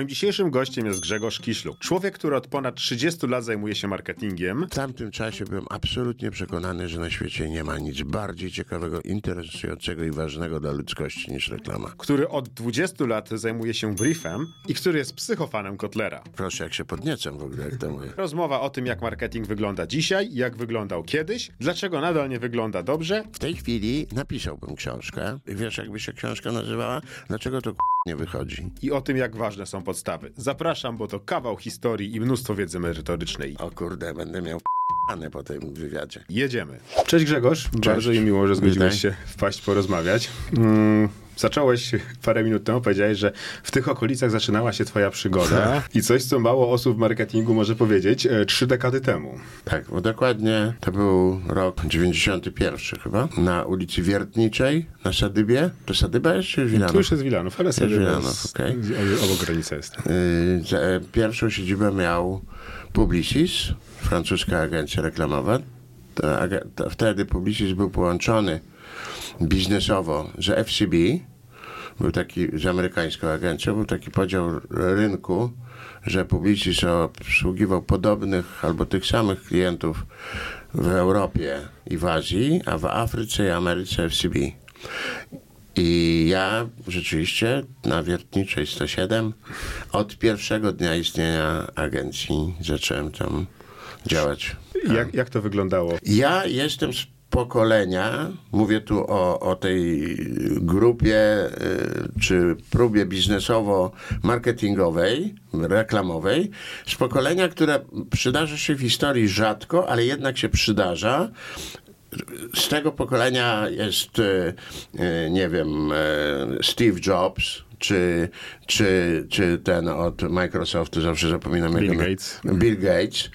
Moim dzisiejszym gościem jest Grzegorz Kiśluk. Człowiek, który od ponad 30 lat zajmuje się marketingiem. W tamtym czasie byłem absolutnie przekonany, że na świecie nie ma nic bardziej ciekawego, interesującego i ważnego dla ludzkości niż reklama. który od 20 lat zajmuje się briefem i który jest psychofanem Kotlera. Proszę, jak się podniecam w ogóle, jak to mówię. Rozmowa o tym, jak marketing wygląda dzisiaj, jak wyglądał kiedyś, dlaczego nadal nie wygląda dobrze W tej chwili napisałbym książkę. Wiesz, jakby się książka nazywała? Dlaczego to k- nie wychodzi? i o tym, jak ważne są podstawy. Zapraszam, bo to kawał historii i mnóstwo wiedzy merytorycznej. O kurde, będę miał p***ane po tym wywiadzie. Jedziemy. Cześć Grzegorz, bardzo mi miło, że zgodziłeś Witaj. się wpaść porozmawiać. Mm, zacząłeś parę minut temu, powiedziałeś, że w tych okolicach zaczynała się twoja przygoda i coś, co mało osób w marketingu może powiedzieć, e, trzy dekady temu. Tak, bo dokładnie to był rok 91 chyba, na ulicy Wiertniczej, na Sadybie. To Sadyba jest czy Wilanów? Tu już jest Wilanów, ale Wilanów, jest- okej. o- obok granicy jest. Y, że Pierwszą siedzibę miał Publicis, francuska agencja reklamowa. Ta, ag- ta, wtedy Publicis był połączony biznesowo z FCB, był taki, z amerykańską agencją, był taki podział rynku, że Publicis obsługiwał podobnych albo tych samych klientów w Europie i w Azji, a w Afryce i Ameryce FCB. I ja rzeczywiście na Wiertniczej 107 od pierwszego dnia istnienia agencji zacząłem tam działać. Jak, jak to wyglądało? Ja jestem pokolenia, mówię tu o, o tej grupie y, czy próbie biznesowo-marketingowej, reklamowej, z pokolenia, które przydarza się w historii rzadko, ale jednak się przydarza. Z tego pokolenia jest, y, y, nie wiem, Steve Jobs, czy, czy, czy ten od Microsoftu, zawsze zapominam Bill jego Gates. Bill Gates.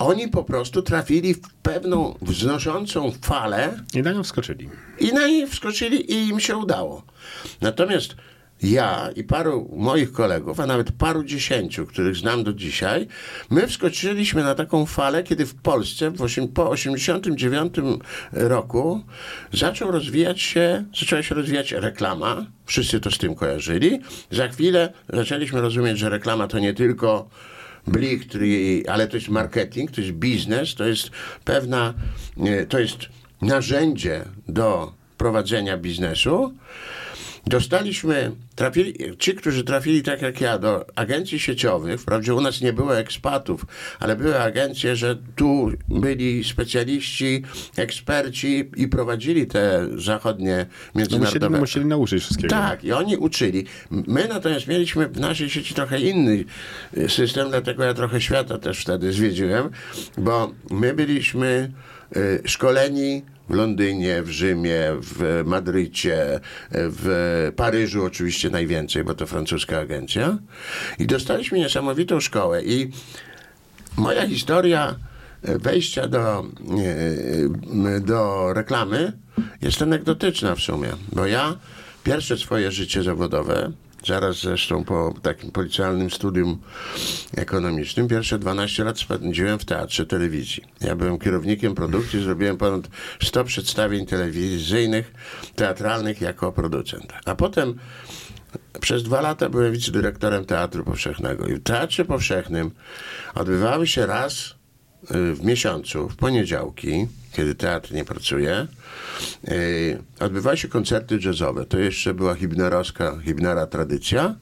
Oni po prostu trafili w pewną wznoszącą falę I na nią wskoczyli. i na niej wskoczyli i im się udało. Natomiast ja i paru moich kolegów, a nawet paru dziesięciu, których znam do dzisiaj, my wskoczyliśmy na taką falę, kiedy w Polsce w osiem, po 89 roku zaczął rozwijać się, zaczęła się rozwijać reklama. Wszyscy to z tym kojarzyli. Za chwilę zaczęliśmy rozumieć, że reklama to nie tylko blik, ale to jest marketing, to jest biznes, to jest pewna, e, to jest narzędzie do prowadzenia biznesu. Dostaliśmy, trafili, ci, którzy trafili tak jak ja do agencji sieciowych, wprawdzie u nas nie było ekspatów, ale były agencje, że tu byli specjaliści, eksperci i prowadzili te zachodnie No musieli, międzynarodowe musieli nauczyć wszystkiego. tak, i oni uczyli. My natomiast mieliśmy w naszej sieci trochę inny y, system, dlatego ja trochę świata też wtedy zwiedziłem, bo my byliśmy y, szkoleni w Londynie, w Rzymie, w Madrycie, w Paryżu oczywiście najwięcej, bo to francuska agencja. I dostaliśmy niesamowitą szkołę i moja historia wejścia do, e, do reklamy jest anegdotyczna w sumie, bo ja pierwsze swoje życie zawodowe, zaraz zresztą po takim policjalnym studium ekonomicznym, pierwsze 12 lat spędziłem w teatrze telewizji. Ja byłem kierownikiem produkcji, zrobiłem ponad 100 przedstawień telewizyjnych, teatralnych jako producent. A potem przez dwa lata byłem wicedyrektorem Teatru Powszechnego i w Teatrze Powszechnym odbywały się raz y, w miesiącu, w poniedziałki, kiedy teatr nie pracuje, odbywały się koncerty jazzowe. To jeszcze była hibnerowska, hibnera tradycja.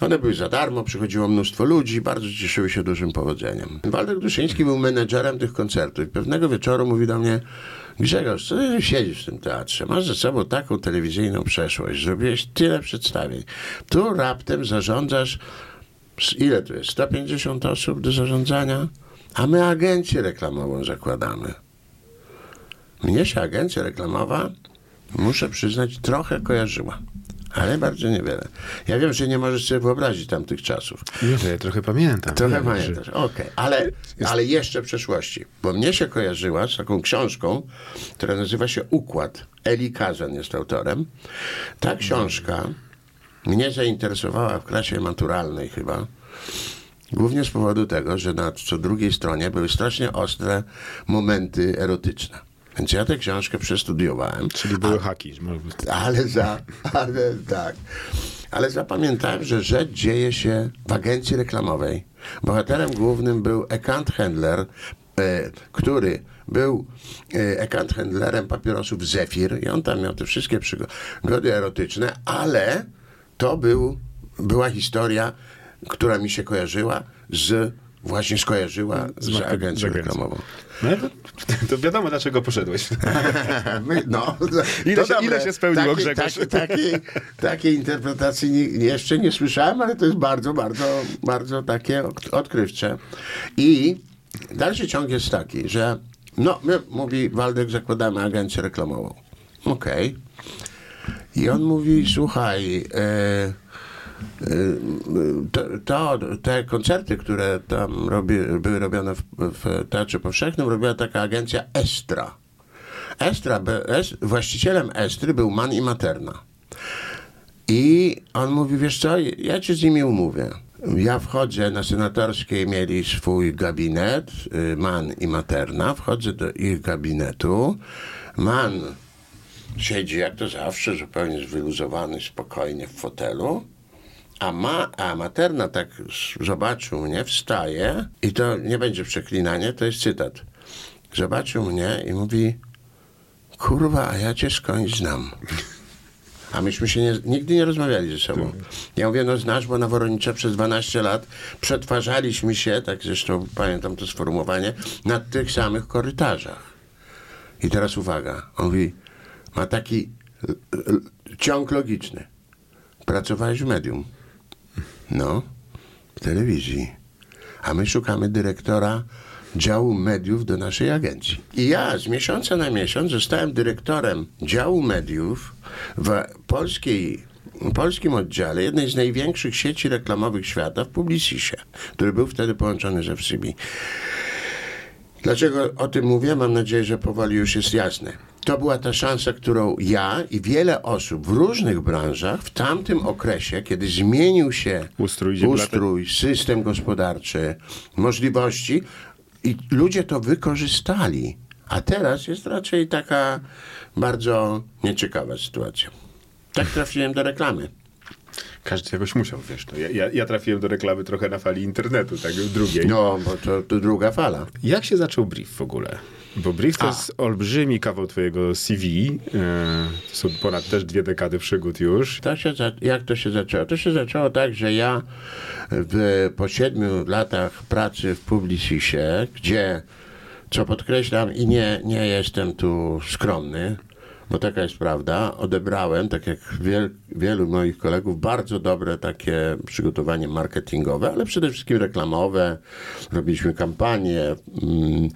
One były za darmo, przychodziło mnóstwo ludzi, bardzo cieszyły się dużym powodzeniem. Waldek Duszyński był menedżerem tych koncertów pewnego wieczoru mówi do mnie Grzegorz, co ty siedzisz w tym teatrze? Masz ze sobą taką telewizyjną przeszłość, zrobiłeś tyle przedstawień. Tu raptem zarządzasz, ile tu jest, 150 osób do zarządzania? A my agencję reklamową zakładamy. Mnie się agencja reklamowa, muszę przyznać, trochę kojarzyła. Ale bardzo niewiele. Ja wiem, że nie możesz sobie wyobrazić tamtych czasów. Nie, to ja trochę pamiętam. Trochę Wiem, pamiętasz, okej. Ale, ale jeszcze w przeszłości. Bo mnie się kojarzyła z taką książką, która nazywa się Układ. Eli Kazan jest autorem. Ta książka mnie zainteresowała w klasie maturalnej chyba. Głównie z powodu tego, że na co drugiej stronie były strasznie ostre momenty erotyczne. Więc ja tę książkę przestudiowałem. Czyli były haki. Ale za, ale tak. Ale zapamiętałem, że rzecz dzieje się w agencji reklamowej. Bohaterem głównym był account handler, e, który był e, account handlerem papierosów Zephyr i on tam miał te wszystkie przygody erotyczne, ale to był, była historia, która mi się kojarzyła z właśnie skojarzyła z, z agencją. reklamową. No, to, to wiadomo, dlaczego poszedłeś. No, Ile to się- ile się spełniło, takiej, Grzegorz? takiej, takiej, interpretacji nie, jeszcze nie słyszałem, ale to jest bardzo, bardzo, bardzo takie od- odkrywcze. I dalszy ciąg jest taki, że no, my, mówi Waldek, zakładamy agencję reklamową. Okej. I on mówi, słuchaj, e, to, te koncerty, które tam robi, były robione w, w Teatrze Powszechnym, robiła taka agencja Estra. Estra, es, właścicielem Estry był Man i Materna. I on mówi, wiesz co, ja cię z nimi umówię. Ja wchodzę na senatorskiej, mieli swój gabinet, y, Man i Materna, wchodzę do ich gabinetu. Man siedzi jak to zawsze, zupełnie wyluzowany, spokojnie w fotelu. A, ma, a materna tak zobaczył mnie, wstaje i to nie będzie przeklinanie, to jest cytat. Zobaczył mnie i mówi, kurwa, a ja cię skądś znam. A myśmy się nie, nigdy nie rozmawiali ze sobą. Ja mówię, no znasz, bo na Woronicza przez 12 lat przetwarzaliśmy się, tak zresztą pamiętam to sformułowanie, na tych samych korytarzach. I teraz uwaga, on mówi, ma taki ciąg logiczny. Pracowałeś w medium. No, w telewizji. A my szukamy dyrektora działu mediów do naszej agencji. I ja z miesiąca na miesiąc zostałem dyrektorem działu mediów w polskiej, polskim oddziale jednej z największych sieci reklamowych świata w Publicisie, który był wtedy połączony ze FCB. Dlaczego o tym mówię? Mam nadzieję, że powoli już jest jasne. To była ta szansa, którą ja i wiele osób w różnych branżach w tamtym okresie, kiedy zmienił się Ustrój ustrój system gospodarczy, możliwości i ludzie to wykorzystali. A teraz jest raczej taka bardzo nieciekawa sytuacja. Tak trafiłem do reklamy. Każdy jakoś musiał, wiesz. No, ja, ja, trafiłem do reklamy trochę na fali internetu, tak, drugiej. No, bo to, to druga fala. Jak się zaczął brief w ogóle? Bo brief to A. jest olbrzymi kawał twojego CV. e, To są ponad też dwie dekady przygód już. To się, jak to się zaczęło? To się zaczęło tak, że ja w, po siedmiu latach pracy w Publicisie, gdzie, co podkreślam i nie, nie jestem tu skromny, bo taka jest prawda, odebrałem, tak jak wiel, wielu moich kolegów, bardzo dobre takie przygotowanie marketingowe, ale przede wszystkim reklamowe. Robiliśmy kampanie. mm,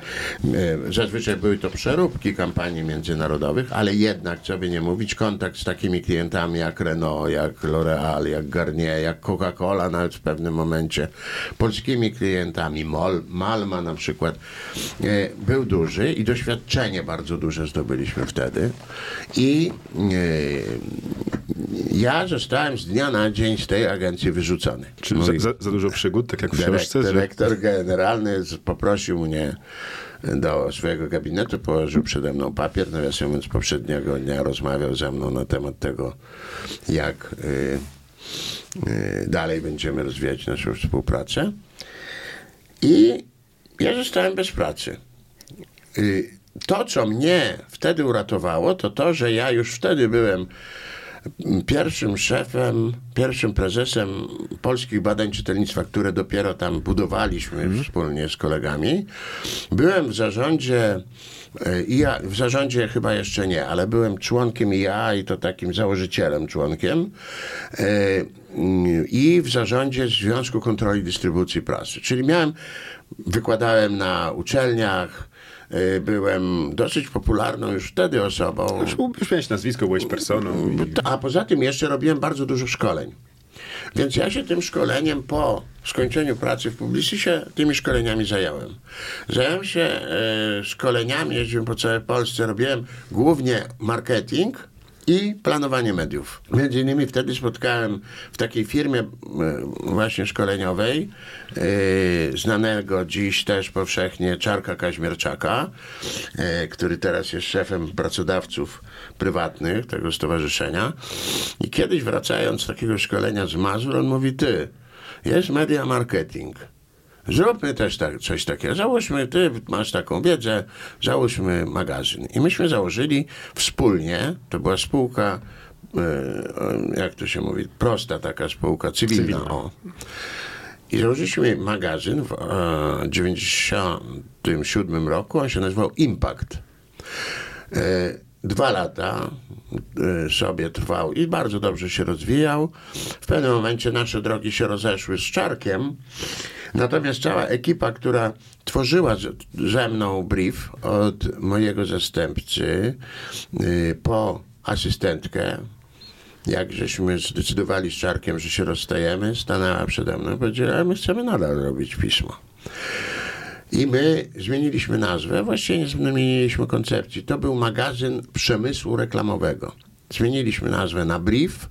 e, Zazwyczaj były to przeróbki kampanii międzynarodowych, ale jednak, co by nie mówić, kontakt z takimi klientami jak Renault, jak L'Oreal, jak Garnier, jak Coca-Cola nawet w pewnym momencie, polskimi klientami, Mol, Malma na przykład, e, był duży i doświadczenie bardzo duże zdobyliśmy wtedy. I e, ja zostałem z dnia na dzień z tej agencji wyrzucony. Czy Mówi- za, za, dużo przygód, tak jak w książce? Że... dyrektor generalny z- poprosił mnie do swojego gabinetu, położył przede mną papier, nawiasem mówiąc poprzedniego dnia rozmawiał ze mną na temat tego, jak y, y, dalej będziemy rozwijać naszą współpracę. I ja zostałem bez pracy. Y, To, co mnie wtedy uratowało, to to, że ja już wtedy byłem pierwszym szefem, pierwszym prezesem polskich badań czytelnictwa, które dopiero tam budowaliśmy wspólnie z kolegami. Byłem w zarządzie e, IA, w zarządzie chyba jeszcze nie, ale byłem członkiem IA i to takim założycielem członkiem e, mm, i w zarządzie Związku Kontroli Dystrybucji Prasy. Czyli miałem, wykładałem na uczelniach, byłem dosyć popularną już wtedy osobą. Już, już miałeś nazwisko, byłeś personą. A poza tym jeszcze robiłem bardzo dużo szkoleń. Więc ja się tym szkoleniem po skończeniu pracy w Publicisie tymi szkoleniami zająłem. Zająłem się e, szkoleniami, jeździłem po całej Polsce, robiłem głównie marketing i planowanie mediów. Między innymi wtedy spotkałem w takiej firmie właśnie szkoleniowej e, znanego dziś też powszechnie Czarka Kaźmierczaka, e, który teraz jest szefem pracodawców prywatnych tego stowarzyszenia. I kiedyś wracając z takiego szkolenia z Mazur, on mówi, ty, jest media marketing. Zróbmy też tak, coś takiego. Załóżmy, ty masz taką wiedzę, załóżmy magazyn. I myśmy założyli wspólnie, to była spółka, e, jak to się mówi, prosta taka spółka cywilna. Cywilna. O. I założyliśmy magazyn w e, 97 roku, on się nazywał Impact. E, Dwa lata e, sobie trwał i bardzo dobrze się rozwijał. W pewnym momencie nasze drogi się rozeszły z Czarkiem. Natomiast cała ekipa, która tworzyła ze mną brief od mojego zastępcy y, po asystentkę, jak żeśmy zdecydowali z Czarkiem, że się rozstajemy, stanęła przede mną i powiedziała, my chcemy nadal robić pismo. I my zmieniliśmy nazwę, właściwie nie zmieniliśmy koncepcji. To był magazyn przemysłu reklamowego. Zmieniliśmy nazwę na Brief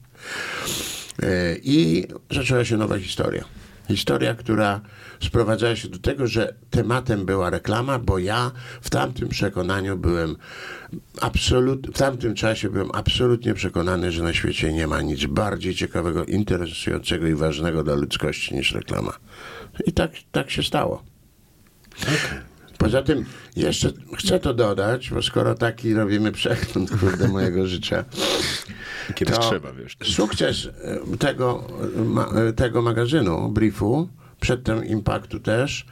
e, i zaczęła się nowa historia. Historia, która sprowadzała się do tego, że tematem była reklama, bo ja w tamtym przekonaniu byłem absolut, w tamtym czasie byłem absolutnie przekonany, że na świecie nie ma nic bardziej ciekawego, interesującego i ważnego dla ludzkości niż reklama. I tak, tak się stało. Poza tym jeszcze chcę to dodać, bo skoro taki robimy przegląd kurde, mojego życia, Kiedyś to trzeba, wiesz. Sukces e, tego, e, e, tego magazynu, briefu, przedtem Impaktu też,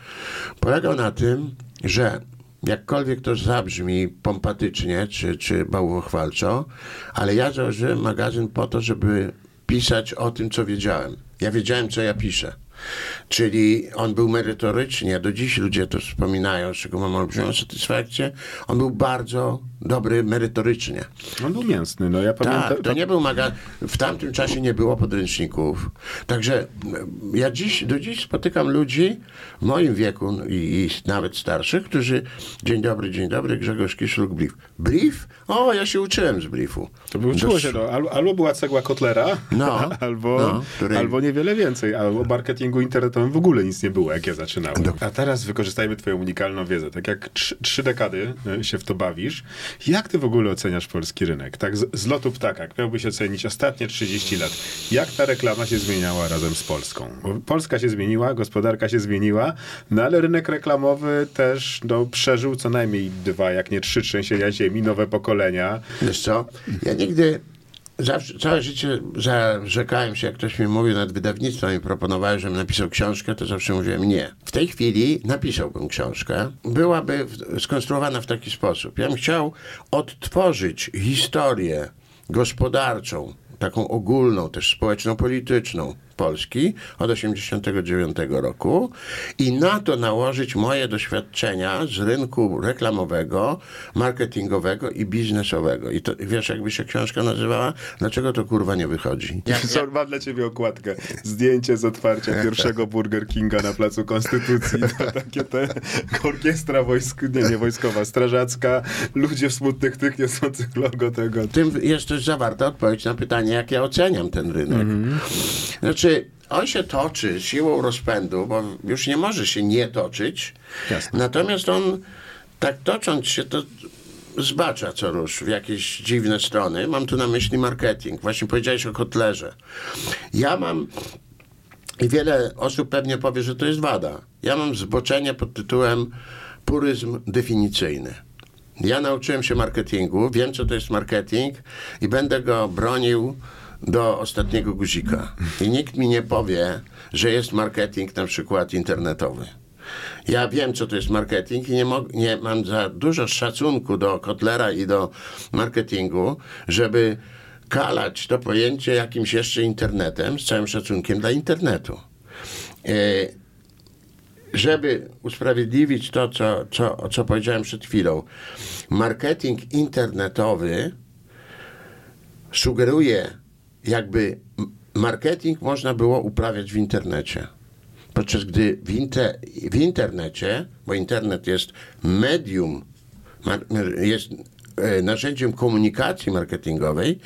polegał na tym, że jakkolwiek to zabrzmi pompatycznie czy, czy bałwochwalczo, ale ja założyłem magazyn po to, żeby pisać o tym, co wiedziałem. Ja wiedziałem, co ja piszę. Czyli on był merytorycznie, do dziś ludzie to wspominają, z czego mam olbrzymią satysfakcję. On był bardzo dobry merytorycznie. On był mięsny, no ja pamiętam. Tak, to nie był magazyn. W tamtym czasie nie było podręczników. Także m, ja dziś, do dziś spotykam ludzi w moim wieku no, i, i nawet starszych, którzy dzień dobry, dzień dobry, Grzegorz Kiszluk, brief. Brief? O, ja się uczyłem z briefu. To by uczyło się, no, albo, albo była cegła Kotlera, No, albo, no, której- albo niewiele więcej, albo marketingu internetowym w ogóle nic nie było, jak ja zaczynałem. A teraz wykorzystajmy twoją unikalną wiedzę. Tak jak trzy, trzy dekady e, się w to bawisz, jak ty w ogóle oceniasz polski rynek? Tak z, z lotu ptaka, jak miałbyś ocenić ostatnie 30 lat, jak ta reklama się zmieniała razem z Polską? Bo Polska się zmieniła, gospodarka się zmieniła, no ale rynek reklamowy też no, przeżył co najmniej dwa, jak nie trzy trzęsienia ziemi, nowe pokolenia. Wiesz co, ja nigdy, zawsze, całe życie zarzekałem się, jak ktoś mi mówił, nad wydawnictwem i proponowałem, żebym napisał książkę, to zawsze mówiłem nie. W tej chwili napisałbym książkę. Byłaby skonstruowana w taki sposób. Ja bym chciał odtworzyć historię gospodarczą, taką ogólną, też społeczno-polityczną Polski od 1989 roku i na to nałożyć moje doświadczenia z rynku reklamowego, marketingowego i biznesowego. I to, wiesz, jakby się książka nazywała? Dlaczego to kurwa nie wychodzi? Ja, Co, mam dla ciebie okładkę. Zdjęcie z otwarcia pierwszego Burger Kinga na Placu Konstytucji. To takie te orkiestra wojsk, nie, nie wojskowa, strażacka, ludzie w smutnych tych niosących logo tego. tym jest też zawarta odpowiedź na pytanie, jak ja oceniam ten rynek. Znaczy, on się toczy siłą rozpędu, bo już nie może się nie toczyć. Jasne. Natomiast on, tak tocząc się, to zbacza co rusz w jakieś dziwne strony. Mam tu na myśli marketing. Właśnie powiedziałeś o kotlerze. Ja mam i wiele osób pewnie powie, że to jest wada. Ja mam zboczenie pod tytułem puryzm definicyjny. Ja nauczyłem się marketingu, wiem co to jest marketing i będę go bronił do ostatniego guzika. I nikt mi nie powie, że jest marketing na przykład internetowy. Ja wiem, co to jest marketing i nie, nie mam za dużo szacunku do Kotlera i do marketingu, żeby kalać to pojęcie jakimś jeszcze internetem, z całym szacunkiem dla internetu. E, żeby usprawiedliwić to, co, co, co powiedziałem przed chwilą, marketing internetowy sugeruje, jakby marketing można było uprawiać w internecie. Podczas gdy w, inter, w internecie, bo internet jest medium, jest e, narzędziem komunikacji marketingowej,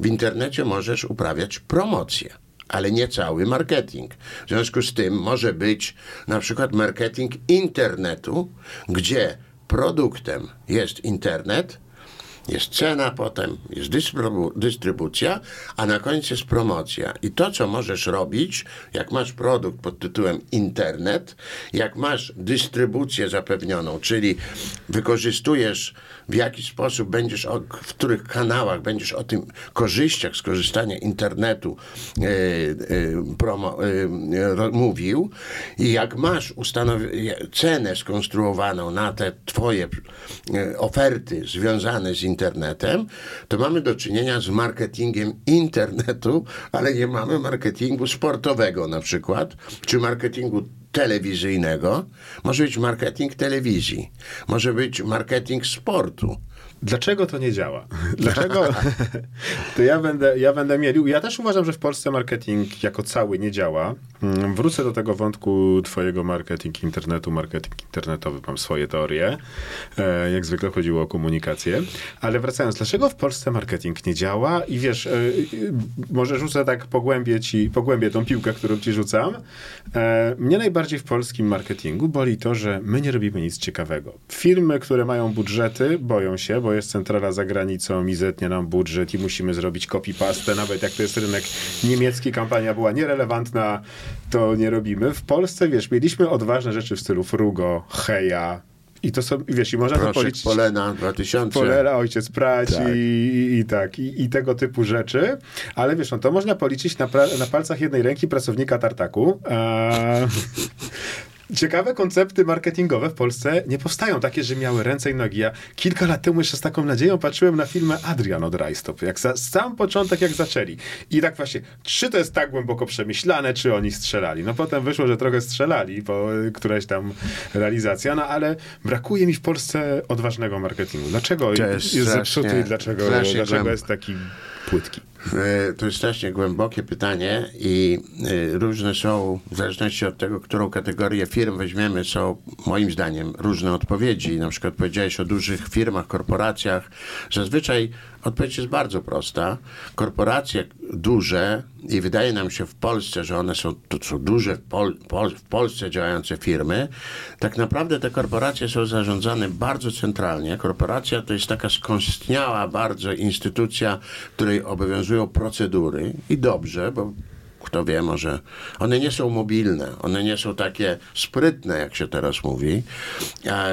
w internecie możesz uprawiać promocję ale nie cały marketing. W związku z tym może być na przykład marketing internetu, gdzie produktem jest internet, jest cena potem, jest dystrybu dystrybucja, a na końcu jest promocja. I to, co możesz robić, jak masz produkt pod tytułem internet, jak masz dystrybucję zapewnioną, czyli wykorzystujesz w jaki sposób będziesz, o, w których kanałach będziesz o tym korzyściach z korzystania internetu e, e, promo, e, mówił i jak masz cenę skonstruowaną na te twoje oferty związane z internetem, to mamy do czynienia z marketingiem internetu, ale nie mamy marketingu sportowego na przykład, czy marketingu telewizyjnego, może być marketing telewizji, może być marketing sportu. Dlaczego to nie działa? Dlaczego? to ja będę, ja będę mielił. Ja też uważam, że w Polsce marketing jako cały nie działa. Mm, wrócę do tego wątku twojego marketing internetu, marketing internetowy. Mam swoje teorie. E, jak zwykle chodziło o komunikację. Ale wracając, dlaczego w Polsce marketing nie działa? I wiesz, e, może rzucę tak, pogłębię ci, pogłębię tą piłkę, którą ci rzucam. E, mnie najbardziej w polskim marketingu boli to, że my nie robimy nic ciekawego. Firmy, które mają budżety, boją się, bo jest centrala za granicą i zetnie nam budżet i musimy zrobić copy-paste, nawet jak to jest rynek niemiecki, kampania była nierelewantna, to nie robimy. W Polsce, wiesz, mieliśmy odważne rzeczy w stylu Frugo, Heja, i to są, wiesz, i można Proszek to policzyć. Polena 2000. Polera, ojciec prać tak. I, i, i, tak, i, i, tego typu rzeczy. Ale wiesz, no to można policzyć na, na palcach jednej ręki pracownika tartaku. A... ciekawe koncepty marketingowe w Polsce nie powstają takie, że miały ręce i nogi. Ja kilka lat temu jeszcze z taką nadzieją patrzyłem na filmy Adrian od Rajstop, jak za, sam początek, jak zaczęli. I tak właśnie, czy to jest tak głęboko przemyślane, czy oni strzelali? No potem wyszło, że trochę strzelali, bo któraś tam realizacja, no ale brakuje mi w Polsce odważnego marketingu. Dlaczego jest, jest zepsuty i dlaczego, dlaczego jest taki płytki? E, to jest strasznie głębokie pytanie i e, różne są, w zależności od tego, którą kategorię firm weźmiemy, są moim zdaniem różne odpowiedzi. Na przykład powiedziałeś o dużych firmach, korporacjach. Zazwyczaj odpowiedź jest bardzo prosta. Korporacje duże i wydaje nam się w Polsce, że one są, to są duże w, Pol, Pol, w Polsce działające firmy. Tak naprawdę te korporacje są zarządzane bardzo centralnie. Korporacja to jest taka skąstniała bardzo instytucja, której obowiązują procedury i dobrze, bo kto wie, może one nie są mobilne, one nie są takie sprytne, jak się teraz mówi. A,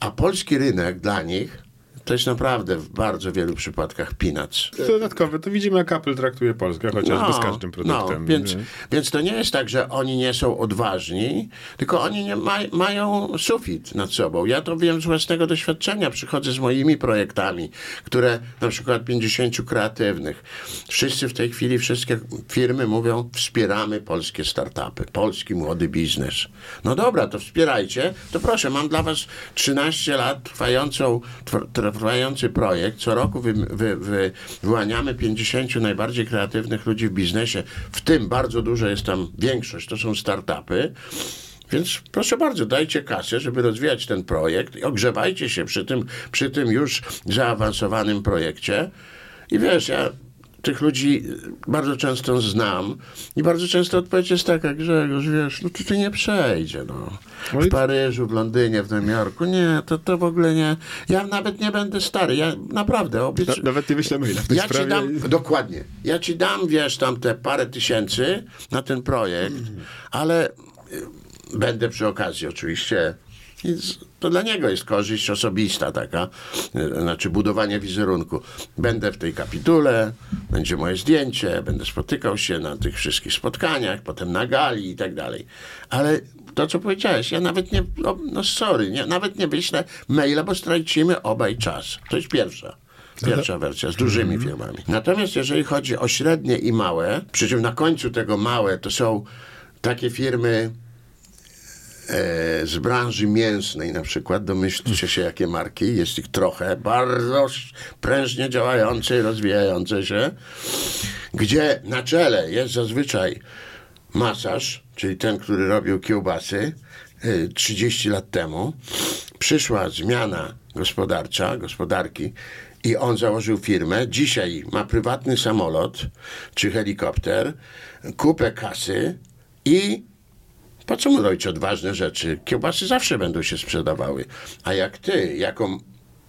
a polski rynek dla nich to jest naprawdę w bardzo wielu przypadkach peanuts. Dodatkowe, to widzimy jak Apple traktuje Polskę, chociażby no, z każdym produktem. No, więc, więc to nie jest tak, że oni nie są odważni, tylko oni nie ma, mają sufit nad sobą. Ja to wiem z własnego doświadczenia. Przychodzę z moimi projektami, które na przykład 50 kreatywnych. Wszyscy w tej chwili, wszystkie firmy mówią, wspieramy polskie startupy, polski młody biznes. No dobra, to wspierajcie. To proszę, mam dla was 13 lat trwającą, trwający projekt. Co roku wy, wy, wy, wyłaniamy 50 najbardziej kreatywnych ludzi w biznesie, w tym bardzo dużo jest tam większość, to są startupy. Więc proszę bardzo, dajcie kasę, żeby rozwijać ten projekt i ogrzewajcie się przy tym, przy tym już zaawansowanym projekcie. I wiesz, ja tych ludzi bardzo często znam i bardzo często odpowiedź jest taka, Grzegorz, wiesz, no to ty nie przejdzie, no. W Paryżu, w Londynie, w Nowym Jorku, nie, to, to w ogóle nie. Ja nawet nie będę stary, ja naprawdę obiecuję. No, nawet nie wyślę maila ja sprawie. Ci dam, dokładnie. Ja ci dam, wiesz, tam te parę tysięcy na ten projekt, mm. ale y, będę przy okazji oczywiście to dla niego jest korzyść osobista taka, e, znaczy budowanie wizerunku. Będę w tej kapitule, będzie moje zdjęcie, będę spotykał się na tych wszystkich spotkaniach, potem na gali i tak dalej. Ale to, co powiedziałeś, ja nawet nie, no, no sorry, nie, nawet nie wyślę maila, bo stracimy obaj czas. To jest pierwsza. Pierwsza wersja z dużymi mhm. firmami. Natomiast jeżeli chodzi o średnie i małe, przy czym na końcu tego małe to są takie firmy, z branży mięsnej na przykład, domyślcie się jakie marki, jest ich trochę, bardzo prężnie działające i rozwijające się, gdzie na czele jest zazwyczaj masaż, czyli ten, który robił kiełbasy 30 e, lat temu, przyszła zmiana gospodarcza, gospodarki i on założył firmę. Dzisiaj ma prywatny samolot czy helikopter, kupę kasy i po co mu robić odważne rzeczy? Kiełbasy zawsze będą się sprzedawały. A jak ty, jako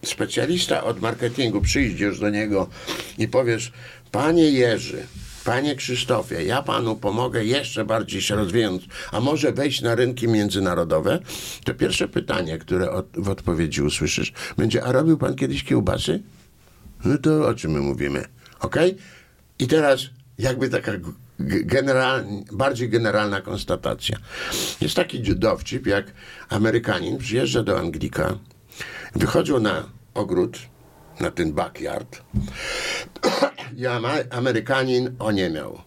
specjalista od marketingu, przyjdziesz do niego i powiesz, panie Jerzy, panie Krzysztofie, ja panu pomogę jeszcze bardziej się rozwijać, a może wejść na rynki międzynarodowe, to pierwsze pytanie, które od, w odpowiedzi usłyszysz, będzie, a robił pan kiedyś kiełbasy? No to o czym my mówimy? Ok? I teraz jakby taka general, bardziej generalna konstatacja. Jest taki dowcip, jak Amerykanin przyjeżdża do Anglika, wychodził na ogród, na ten backyard i Amerykanin oniemiał.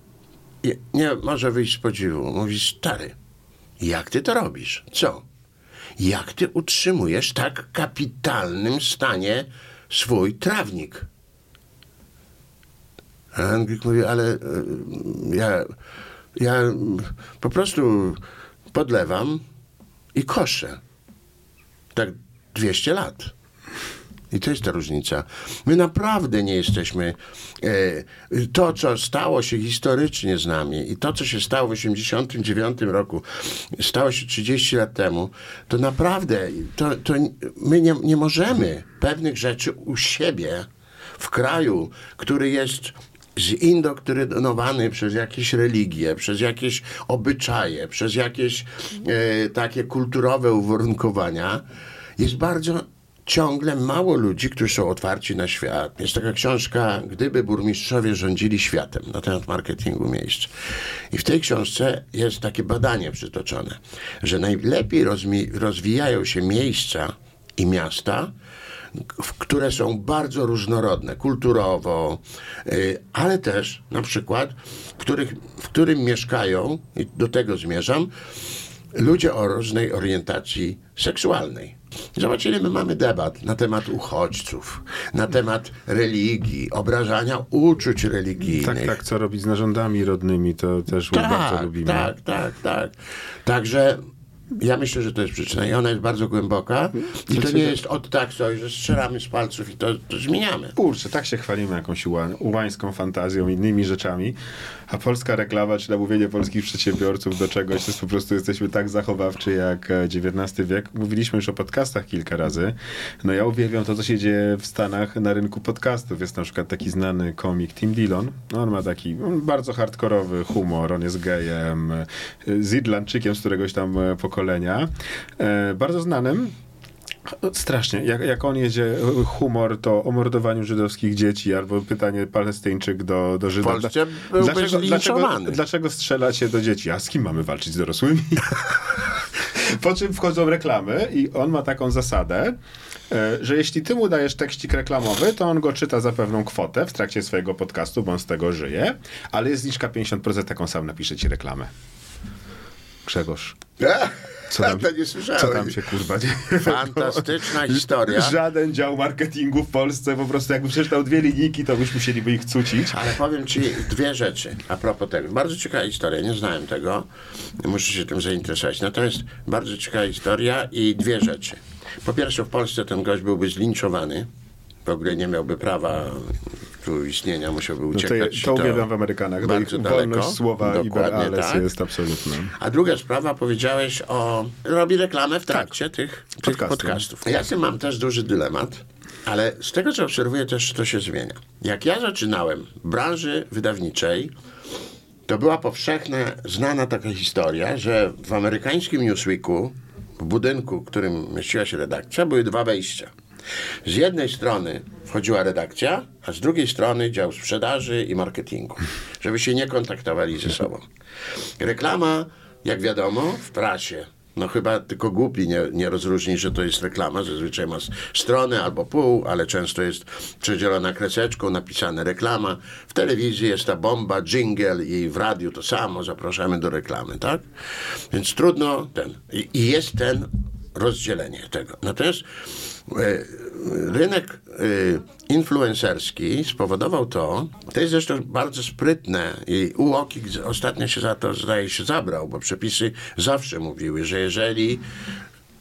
I nie może wyjść z podziwu. Mówi, stary, jak ty to robisz? Co? Jak ty utrzymujesz tak kapitalnym stanie swój trawnik? A Anglik mówi, ale y, ja, ja po prostu podlewam i koszę. Tak 200 lat. I to jest ta różnica. My naprawdę nie jesteśmy. E, to, co stało się historycznie z nami i to, co się stało w 1989 roku, stało się 30 lat temu, to naprawdę to, to my nie, nie możemy pewnych rzeczy u siebie w kraju, który jest zindoktrynowany przez jakieś religie, przez jakieś obyczaje, przez jakieś e, takie kulturowe uwarunkowania, jest bardzo ciągle mało ludzi, którzy są otwarci na świat. Jest taka książka Gdyby burmistrzowie rządzili światem na temat marketingu miejsc. I w tej książce jest takie badanie przytoczone, że najlepiej rozwijają się miejsca i miasta, które są bardzo różnorodne kulturowo, y, ale też na przykład, w, których, w którym mieszkają, i do tego zmierzam, ludzie o różnej orientacji seksualnej. Zobacz, ile my mamy debat na temat uchodźców, na temat religii, obrażania uczuć religijnych. Tak, tak, co robić z narządami rodnymi, to też bardzo lubimy. Tak, tak, tak. Także ja myślę, że to jest przyczyna i ona jest bardzo głęboka i to nie jest od tak coś, że strzelamy z palców i to, to zmieniamy. Kurczę, tak się chwalimy jakąś uła- ułańską fantazją, innymi rzeczami, a polska reklama, czy namówienie polskich przedsiębiorców do czegoś, to jest po prostu jesteśmy tak zachowawczy jak e, XIX wiek. Mówiliśmy już o podcastach kilka razy. No ja uwielbiam to, co się dzieje w Stanach na rynku podcastów. Jest na przykład taki znany komik Tim Dillon. No, on ma taki bardzo hardkorowy humor, on jest gejem, e, z Irlandczykiem z któregoś tam e, pokolenia. E, bardzo znanym, Strasznie. Jak, jak on jedzie e, humor, to o mordowaniu żydowskich dzieci albo pytanie Palestyńczyk do, do Żyda. W Polsce Dla- byłby dlaczego, dlaczego, dlaczego strzelacie do dzieci? A z kim mamy walczyć z dorosłymi? po czym wchodzą reklamy i on ma taką zasadę, e, że jeśli ty mu dajesz tekścik reklamowy, to on go czyta za pewną kwotę w trakcie swojego podcastu, bo on z tego żyje, ale jest zniżka 50%, taką sam napisze ci reklamę. Grzegorz. Co tam, nie słyszałem. co tam się kurwa dzieje? Fantastyczna historia. Żaden dział marketingu w Polsce, po prostu jakby przeczytał dwie linijki, to byśmy musieliby ich cucić. Ale powiem ci dwie rzeczy a propos tego. Bardzo ciekawa historia, nie znałem tego. Muszę się tym zainteresować. Natomiast bardzo ciekawa historia i dwie rzeczy. Po pierwsze, w Polsce ten gość byłby zlinczowany. W ogóle nie miałby prawa istnienia, musiałby No to, uciekać. to uwielbiam w Amerykanach. No ich daleko. wolność słowa i Dokładnie berales tak. jest absolutna. A druga sprawa, powiedziałeś o... Robi reklamę w trakcie tych, tych Podcastów. podcastów. Ja z tym mam też duży dylemat, ale z tego, co obserwuję, też to się zmienia. Jak ja zaczynałem w branży wydawniczej, to była powszechna, znana taka historia, że w amerykańskim Newsweeku, w budynku, w którym mieściła się redakcja, były dwa wejścia. Z jednej strony wchodziła redakcja, a z drugiej strony dział sprzedaży i marketingu, żeby się nie kontaktowali ze sobą. Reklama, jak wiadomo, w prasie. No chyba tylko głupi nie, nie rozróżni, że to jest reklama. Zazwyczaj ma stronę albo pół, ale często jest przedzielona kreseczką, napisane reklama. W telewizji jest ta bomba, jingle i w radiu to samo, zapraszamy do reklamy, tak? Więc trudno ten. I, i jest ten rozdzielenie tego. Natomiast e, rynek e, influencerski spowodował to, to jest zresztą bardzo sprytne i UOKiK ostatnio się za to zdaje się zabrał, bo przepisy zawsze mówiły, że jeżeli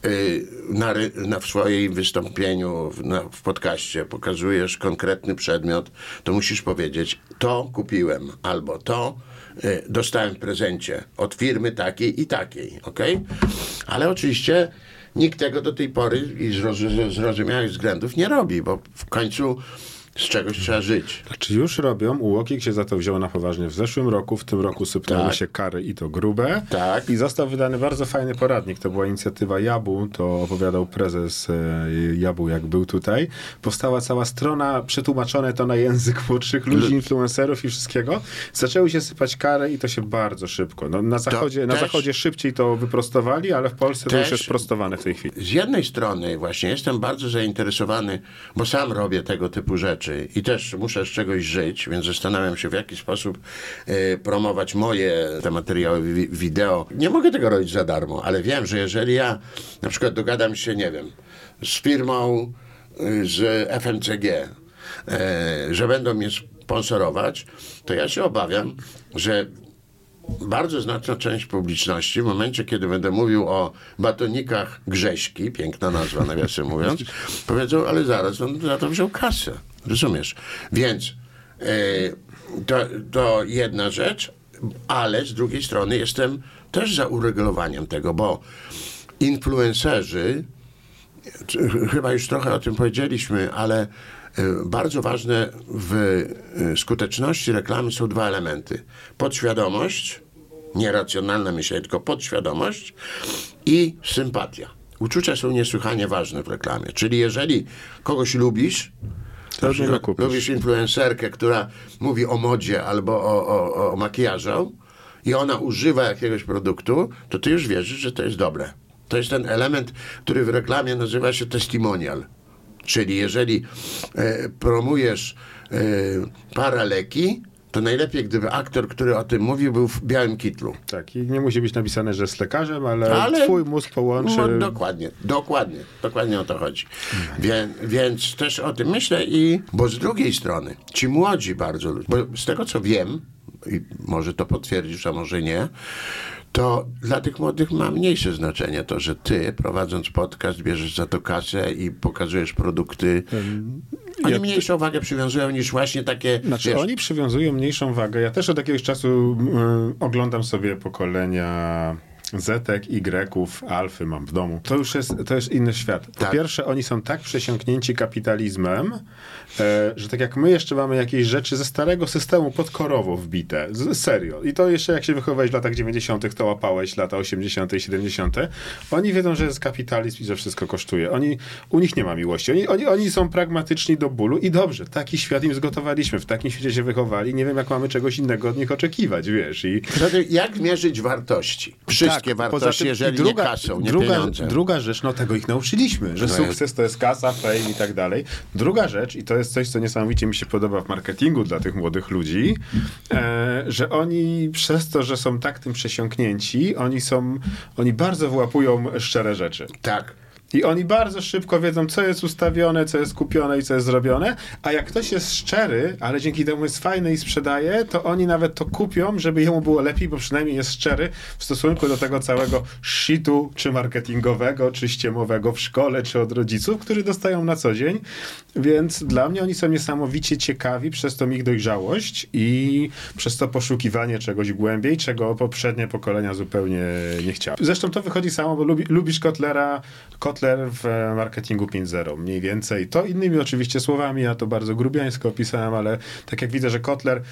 y, na, na, w swoim wystąpieniu w, na, w podcaście pokazujesz konkretny przedmiot, to musisz powiedzieć, to kupiłem, albo to dostałem w prezencie od firmy takiej i takiej, ok? Ale oczywiście nikt tego do tej pory i z roz- zrozumiałych względów nie robi, bo w końcu z czegoś trzeba żyć. Znaczy już robią, UOKiK się za to wziął na poważnie w zeszłym roku, w tym roku sypnęły Tak. się kary i to grube. Tak. I został wydany bardzo fajny poradnik, to była inicjatywa Jabu, to opowiadał prezes e, Jabu, jak był tutaj. Powstała cała strona, przetłumaczone to na język młodszych ludzi, influencerów i wszystkiego. Zaczęły się sypać kary i to się bardzo szybko. No, na, zachodzie, na też- zachodzie szybciej to wyprostowali, ale w Polsce to już jest prostowane w tej chwili. Z jednej strony właśnie jestem bardzo zainteresowany, bo sam robię tego typu rzeczy i też muszę z czegoś żyć, więc zastanawiam się w jaki sposób e, promować moje te materiały wi- wideo. Nie mogę tego robić za darmo, ale wiem, że jeżeli ja na przykład dogadam się, nie wiem, z firmą y, z FMCG, e, że będą mnie sponsorować, to ja się obawiam, że bardzo znaczna część publiczności w momencie, kiedy będę mówił o batonikach Grześki, piękna nazwa nawiasem mówiąc, powiedzą, ale zaraz, on za to wziął kasę. Rozumiesz? Więc e, to, to jedna rzecz, ale z drugiej strony jestem też za uregulowaniem tego, bo influencerzy chyba już trochę o tym powiedzieliśmy, ale e, bardzo ważne w e, skuteczności reklamy są dwa elementy. Podświadomość, nieracjonalne myślenie, tylko podświadomość i sympatia. Uczucia są niesłychanie ważne w reklamie. Czyli jeżeli kogoś lubisz, Kupisz. lubisz influencerkę, która mówi o modzie albo o, o, o makijażu i ona używa jakiegoś produktu, to ty już wierzysz, że to jest dobre. To jest ten element, który w reklamie nazywa się testimonial. Czyli jeżeli e, promujesz e, paraleki, to najlepiej, gdyby aktor, który o tym mówił, był w białym kitlu. Tak, i nie musi być napisane, że jest lekarzem, ale, Ale- twój mózg połączy... No, dokładnie, dokładnie, dokładnie o to chodzi. Wie, więc też o tym myślę i, bo z drugiej strony, ci młodzi bardzo ludzie, bo z tego co wiem, i może to potwierdzisz, a może nie, to dla tych młodych ma mniejsze znaczenie to, że ty prowadząc podcast bierzesz za to kasę i pokazujesz produkty. Oni ja- mniejszą wagę przywiązują niż właśnie takie, Znaczy, wiesz, oni przywiązują mniejszą wagę. Ja też od jakiegoś czasu mm, oglądam sobie pokolenia Zetek, Y, Alfy mam w domu. To już jest, to jest inny świat. Po Tak. pierwsze, oni są tak przesiąknięci kapitalizmem, e, że tak jak my jeszcze mamy jakieś rzeczy ze starego systemu podkorowo wbite. Z, serio. I to jeszcze jak się wychowałeś w latach 90., to łapałeś lata 80., 70. Oni wiedzą, że jest kapitalizm i że wszystko kosztuje. Oni, u nich nie ma miłości. Oni, oni, oni są pragmatyczni do bólu i dobrze, taki świat im zgotowaliśmy. W takim świecie się wychowali. Nie wiem, jak mamy czegoś innego od nich oczekiwać, wiesz. I jak mierzyć wartości? Wszystkie tak, poza wartości, tym jeżeli i druga, nie kasą, nie druga. Druga rzecz, no tego ich nauczyliśmy, że No sukces to jest kasa, fame i tak dalej. Druga rzecz, i to jest coś, co niesamowicie mi się podoba w marketingu dla tych młodych ludzi, e, że oni przez to, że są tak tym przesiąknięci, oni są, oni bardzo włapują szczere rzeczy. Tak. I oni bardzo szybko wiedzą, co jest ustawione, co jest kupione i co jest zrobione. A jak ktoś jest szczery, ale dzięki temu jest fajny i sprzedaje, to oni nawet to kupią, żeby jemu było lepiej, bo przynajmniej jest szczery w stosunku do tego całego shitu, czy marketingowego, czy ściemowego w szkole, czy od rodziców, który dostają na co dzień. Więc dla mnie oni są niesamowicie ciekawi przez tą ich dojrzałość i przez to poszukiwanie czegoś głębiej, czego poprzednie pokolenia zupełnie nie chciały. Zresztą to wychodzi samo, bo lubi, lubisz Kotlera, Kotler w marketingu 5.0 mniej więcej. To innymi oczywiście słowami, ja to bardzo grubiańsko opisałem, ale tak jak widzę, że Kotler...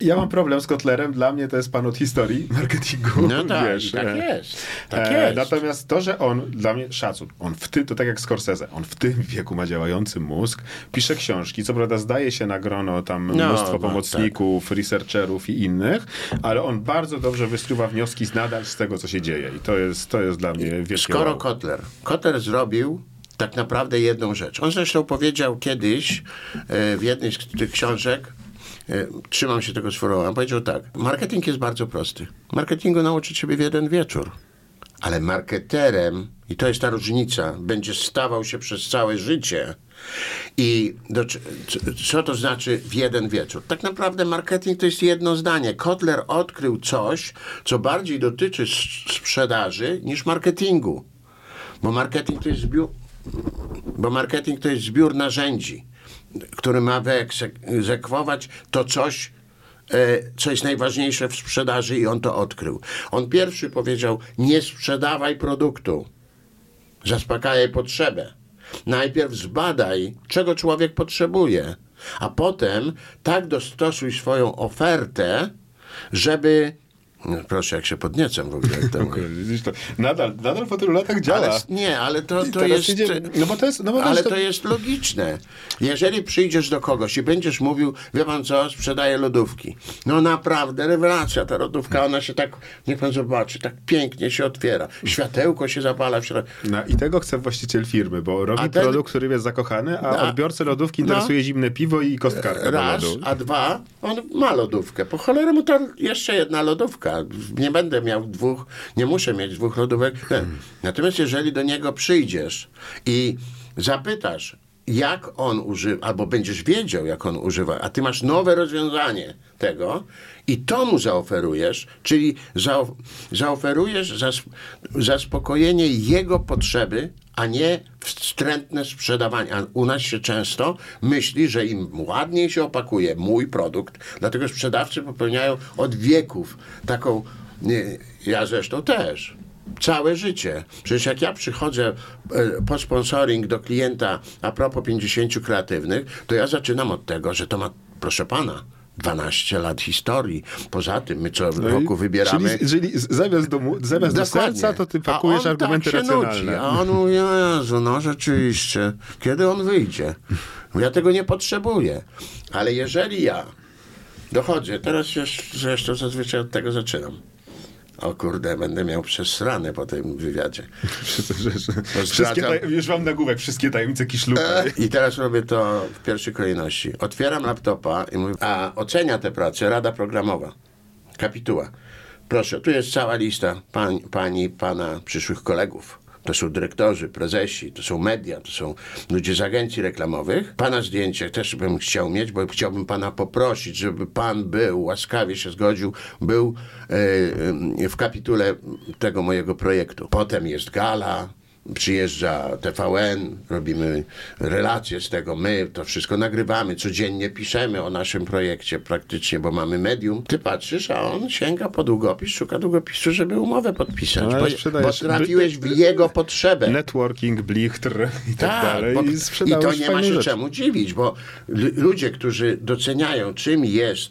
Ja mam problem z Kotlerem, dla mnie to jest pan od historii marketingu. No tak, wiesz, tak e, jest. Tak e, jest. Natomiast to, że on, dla mnie szacun, on w tym, to tak jak Scorsese, on w tym wieku ma działający mózg, pisze książki, co prawda zdaje się na grono tam No, mnóstwo no, pomocników, researcherów i innych, ale on bardzo dobrze wysnuwa wnioski z nadal z tego, co się dzieje i to jest, to jest dla mnie wielkie Skoro wow. Kotler. Kotler zrobił tak naprawdę jedną rzecz. On zresztą powiedział kiedyś e, w jednej z tych książek, e, trzymam się tego sformułowania, powiedział tak, marketing jest bardzo prosty. Marketingu nauczyć siebie w jeden wieczór. Ale marketerem, i to jest ta różnica, będzie stawał się przez całe życie. I do, co to znaczy w jeden wieczór? Tak naprawdę marketing to jest jedno zdanie. Kotler odkrył coś, co bardziej dotyczy sprzedaży niż marketingu. Bo marketing to jest zbiór, bo marketing to jest zbiór narzędzi, który ma wyegzekwować to coś, e, co jest najważniejsze w sprzedaży i on to odkrył. On pierwszy powiedział, nie sprzedawaj produktu, zaspokajaj potrzebę. Najpierw zbadaj, czego człowiek potrzebuje, a potem tak dostosuj swoją ofertę, żeby proszę, jak się podniecam w ogóle temu. Nadal, nadal po tylu latach działa. Ale, nie, ale to, to jest. idzie- no bo to jest- no bo ale to- to jest logiczne. Jeżeli przyjdziesz do kogoś i będziesz mówił, wie pan co, sprzedaję lodówki. No naprawdę, rewelacja ta lodówka, ona się tak, niech pan zobaczy, tak pięknie się otwiera. Światełko się zapala w środku. No, I tego chce właściciel firmy, bo robi A ten- produkt, który jest zakochany, a No, odbiorcę lodówki no. interesuje zimne piwo i kostkarka Raz, a dwa, on ma lodówkę. Po cholerę mu to jeszcze jedna lodówka. Nie będę miał dwóch, nie muszę mieć dwóch lodówek. Natomiast jeżeli do niego przyjdziesz i zapytasz, jak on używa, albo będziesz wiedział, jak on używa, a ty masz nowe rozwiązanie tego i to mu zaoferujesz, czyli zaof zaoferujesz zas zaspokojenie jego potrzeby, a nie wstrętne sprzedawanie. A u nas się często myśli, że im ładniej się opakuje mój produkt, dlatego sprzedawcy popełniają od wieków taką, ja zresztą też, całe życie. Przecież jak ja przychodzę e, po sponsoring do klienta a propos 50 kreatywnych, to ja zaczynam od tego, że to ma, proszę pana, 12 lat historii. Poza tym my co No roku wybieramy... Czyli, czyli zamiast do, zamiast do serca, to ty A pakujesz on argumenty tak racjonalne. Nudzi, a on mówi, Jezu, no rzeczywiście, kiedy on wyjdzie? Ja tego nie potrzebuję. Ale jeżeli ja dochodzę, teraz już zresztą zazwyczaj od tego zaczynam. O kurde, będę miał przesrane po tym wywiadzie. Zdradzam. taj- już mam nagłówek, wszystkie tajemnice Kiszluka. I teraz robię to w pierwszej kolejności. Otwieram laptopa i mówię, a ocenia tę pracę Rada Programowa. Kapituła. Proszę, tu jest cała lista pań, pani, pana przyszłych kolegów. To są dyrektorzy, prezesi, to są media, to są ludzie z agencji reklamowych. Pana zdjęcie też bym chciał mieć, bo chciałbym pana poprosić, żeby pan był, łaskawie się zgodził, był e, w kapitule tego mojego projektu. Potem jest gala, przyjeżdża TVN, robimy relacje z tego, my to wszystko nagrywamy, codziennie piszemy o naszym projekcie praktycznie, bo mamy medium. Ty patrzysz, a on sięga po długopis, szuka długopisu, żeby umowę podpisać, No, bo, bo trafiłeś w jego potrzebę. Networking, blichtr i tak, dalej. bo- I I to nie ma się rzeczy. czemu dziwić, bo ludzie, którzy doceniają, czym jest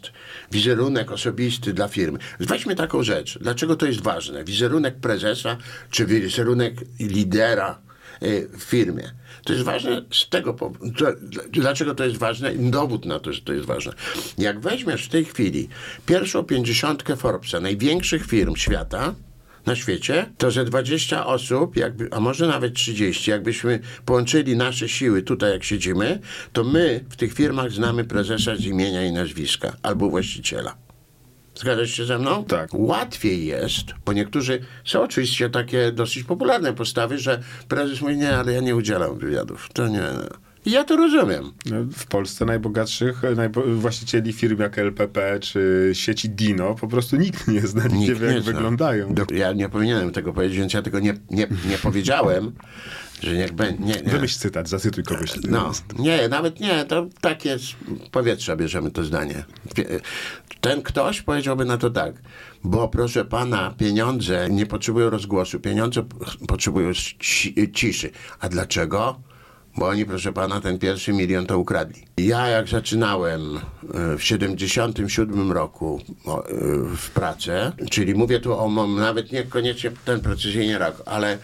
wizerunek osobisty dla firmy. Weźmy taką rzecz. Dlaczego to jest ważne? Wizerunek prezesa czy wizerunek lidera y, w firmie. To jest ważne z tego powodu. Dlaczego to jest ważne? Dowód na to, że to jest ważne. Jak weźmiesz w tej chwili pierwszą pięćdziesiątkę Forbesa, największych firm świata, na świecie, to że 20 osób, jakby, a może nawet 30, jakbyśmy połączyli nasze siły tutaj, jak siedzimy, to my w tych firmach znamy prezesa z imienia i nazwiska albo właściciela. Zgadzasz się ze mną? Tak. Łatwiej jest, bo niektórzy są oczywiście takie dosyć popularne postawy, że prezes mówi, nie, ale ja nie udzielam wywiadów. To nie. Ja to rozumiem. No, W Polsce najbogatszych najbo- właścicieli firm jak LPP czy sieci Dino po prostu nikt nie zna, nikt, nie wie jak zna. wyglądają. Ja nie powinienem tego powiedzieć, więc ja tego nie, nie, nie powiedziałem, że niech będzie. Nie, nie. Wymyśl cytat, zacytuj kogoś. No, nie, nawet nie, to takie z powietrza bierzemy to zdanie. Ten ktoś powiedziałby na to tak, bo proszę pana, pieniądze nie potrzebują rozgłosu, pieniądze potrzebują ci- ciszy. A dlaczego? Bo oni, proszę pana, ten pierwszy milion to ukradli. Ja jak zaczynałem e, w 77 roku e, w pracę, czyli mówię tu o nawet niekoniecznie ten precyzyjnie rok, ale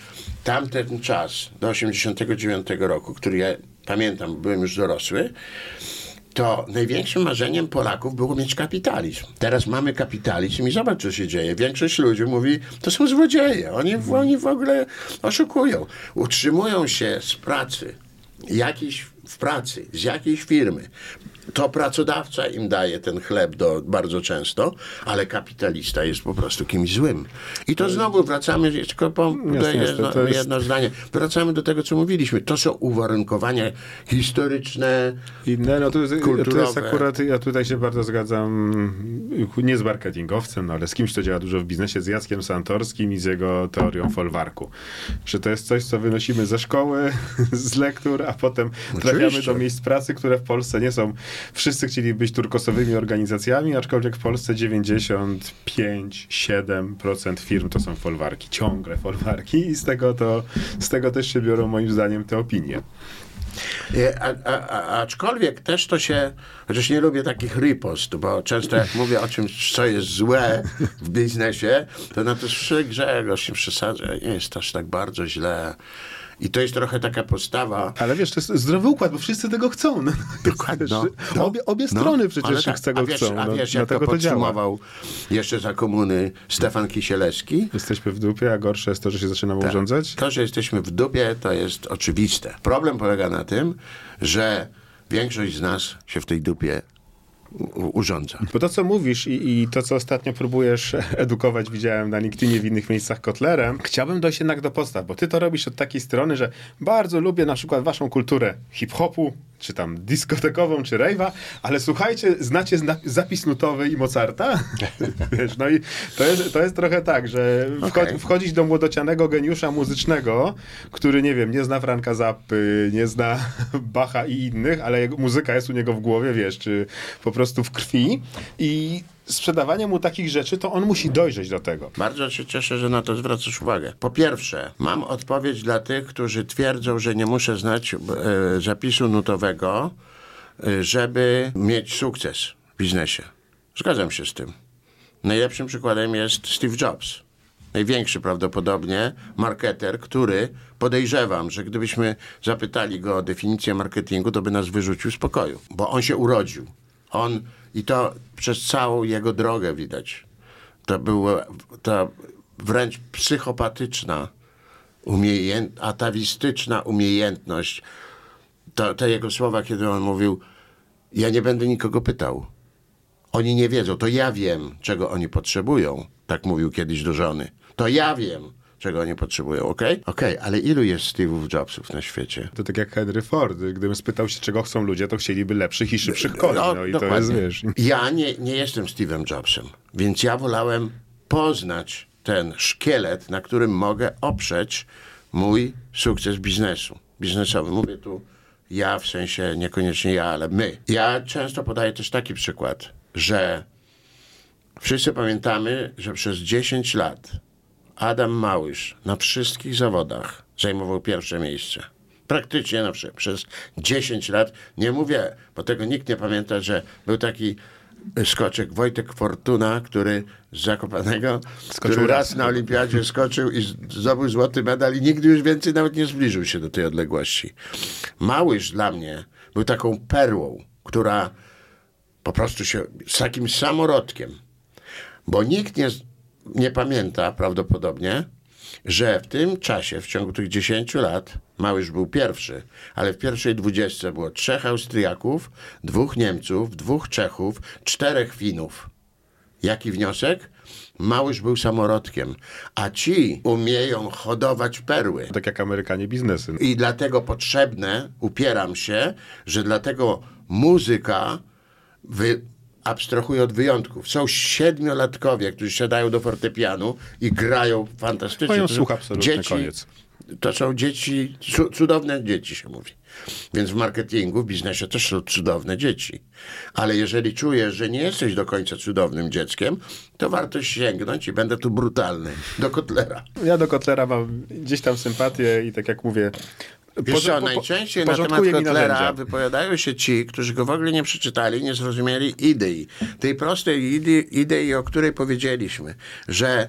tamten czas do 89 roku, który ja pamiętam, byłem już dorosły, to największym marzeniem Polaków było mieć kapitalizm. Teraz mamy kapitalizm i zobacz, co się dzieje. Większość ludzi mówi, to są złodzieje. Oni, oni w ogóle oszukują. Utrzymują się z pracy, jakiejś w pracy, z jakiejś firmy. To pracodawca im daje ten chleb do, bardzo często, ale kapitalista jest po prostu kimś złym. I to znowu wracamy, tylko po, Jasne, jedno, jest- jedno zdanie, wracamy do tego, co mówiliśmy. To są uwarunkowania historyczne, Inne, no to, jest- to jest Kulturowe. akurat, ja tutaj się bardzo zgadzam, nie z marketingowcem, no ale z kimś, kto działa dużo w biznesie, z Jackiem Santorskim i z jego teorią folwarku. Że to jest coś, co wynosimy ze szkoły, z lektur, a potem trafiamy Oczywiście. do miejsc pracy, które w Polsce nie są. Wszyscy chcieli być turkosowymi organizacjami, aczkolwiek w Polsce 95-7% firm to są folwarki, ciągle folwarki i z tego, to, z tego też się biorą moim zdaniem te opinie. E, A, a, aczkolwiek też to się, chociaż nie lubię takich ripost, bo często jak mówię o czymś, co jest złe w biznesie, to na to słyszę Grzegorz nie przesadza, nie jest aż tak bardzo źle. I to jest trochę taka postawa, Ale wiesz, to jest zdrowy układ, bo wszyscy tego chcą. No, Dokładnie. No, no, obie, obie no, strony przecież tak, tego a wiesz, chcą. A no, wiesz, jak to dlatego to podsumował jeszcze za komuny Stefan Kisielewski? Jesteśmy w dupie, a gorsze jest to, że się zaczynamy Tak. urządzać. To, że jesteśmy w dupie, to jest oczywiste. Problem polega na tym, że większość z nas się w tej dupie urządza. Bo to, co mówisz i, i to, co ostatnio próbujesz edukować, widziałem na LinkedInie w innych miejscach Kotlerem, chciałbym dojść jednak do podstaw, bo ty to robisz od takiej strony, że bardzo lubię na przykład waszą kulturę hip-hopu, czy tam dyskotekową, czy rave'a, ale słuchajcie, znacie zna- zapis nutowy i Mozarta? Wiesz, no i to jest, to jest trochę tak, że wcho- Okej. wchodzić do młodocianego geniusza muzycznego, który, nie wiem, nie zna Franka Zappy, nie zna Bacha i innych, ale jego muzyka jest u niego w głowie, wiesz, czy po prostu w krwi i sprzedawanie mu takich rzeczy, to on musi dojrzeć do tego. Bardzo się cieszę, że na to zwracasz uwagę. Po pierwsze, mam odpowiedź dla tych, którzy twierdzą, że nie muszę znać e, zapisu nutowego, e, żeby mieć sukces w biznesie. Zgadzam się z tym. Najlepszym przykładem jest Steve Jobs. Największy prawdopodobnie marketer, który podejrzewam, że gdybyśmy zapytali go o definicję marketingu, to by nas wyrzucił z pokoju, bo on się urodził. On i to przez całą jego drogę widać. To była ta wręcz psychopatyczna, umiejęt, atawistyczna umiejętność. To, te jego słowa, kiedy on mówił, ja nie będę nikogo pytał. Oni nie wiedzą, to ja wiem, czego oni potrzebują. Tak mówił kiedyś do żony. To ja wiem, czego oni potrzebują, okej? Okej, ale ilu jest Steve'ów Jobsów na świecie? To tak jak Henry Ford, gdybym spytał się, czego chcą ludzie, to chcieliby lepszych i szybszych koni. No, i to jest, dokładnie. wiesz... Ja nie, nie jestem Steve'em Jobsem, więc ja wolałem poznać ten szkielet, na którym mogę oprzeć mój sukces biznesu, biznesowy. Mówię tu ja, w sensie niekoniecznie ja, ale my. Ja często podaję też taki przykład, że wszyscy pamiętamy, że przez 10 lat Adam Małysz na wszystkich zawodach zajmował pierwsze miejsce. Praktycznie na wszystkich. Przez 10 lat. Nie mówię, bo tego nikt nie pamięta, że był taki skoczek Wojtek Fortuna, który z Zakopanego, Skoczył który raz. na olimpiadzie skoczył i zdobył złoty medal i nigdy już więcej nawet nie zbliżył się do tej odległości. Małysz dla mnie był taką perłą, która po prostu się z takim samorodkiem bo nikt nie, nie pamięta prawdopodobnie, że w tym czasie, w ciągu tych 10 lat, Małysz był pierwszy, ale w pierwszej dwudziestce było trzech Austriaków, dwóch Niemców, dwóch Czechów, czterech Finów. Jaki wniosek? Małysz był samorodkiem, a ci umieją hodować perły. Tak jak Amerykanie biznesy. I dlatego potrzebne, upieram się, że dlatego muzyka wy, abstrahuje od wyjątków. Są siedmiolatkowie, którzy siadają do fortepianu i grają fantastycznie. Mają słuch absolutny, koniec. To są dzieci, cu, cudowne dzieci się mówi. Więc w marketingu, w biznesie też są cudowne dzieci. Ale jeżeli czujesz, że nie jesteś do końca cudownym dzieckiem, to warto sięgnąć i będę tu brutalny, do kotlera. Ja do Kotlera mam gdzieś tam sympatię i tak jak mówię... Wiesz co, najczęściej na temat Kotlera wypowiadają się ci, którzy go w ogóle nie przeczytali, nie zrozumieli idei. Tej prostej idei, idei o której powiedzieliśmy, że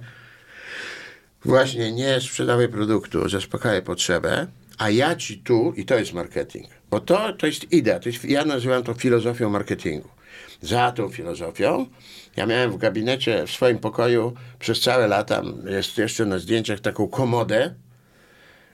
właśnie nie sprzedawaj produktu, zaspokajaj potrzebę, a ja ci tu, i to jest marketing, bo to, to jest idea, to jest, ja nazywam to filozofią marketingu. Za tą filozofią ja miałem w gabinecie, w swoim pokoju przez całe lata, jest jeszcze na zdjęciach taką komodę,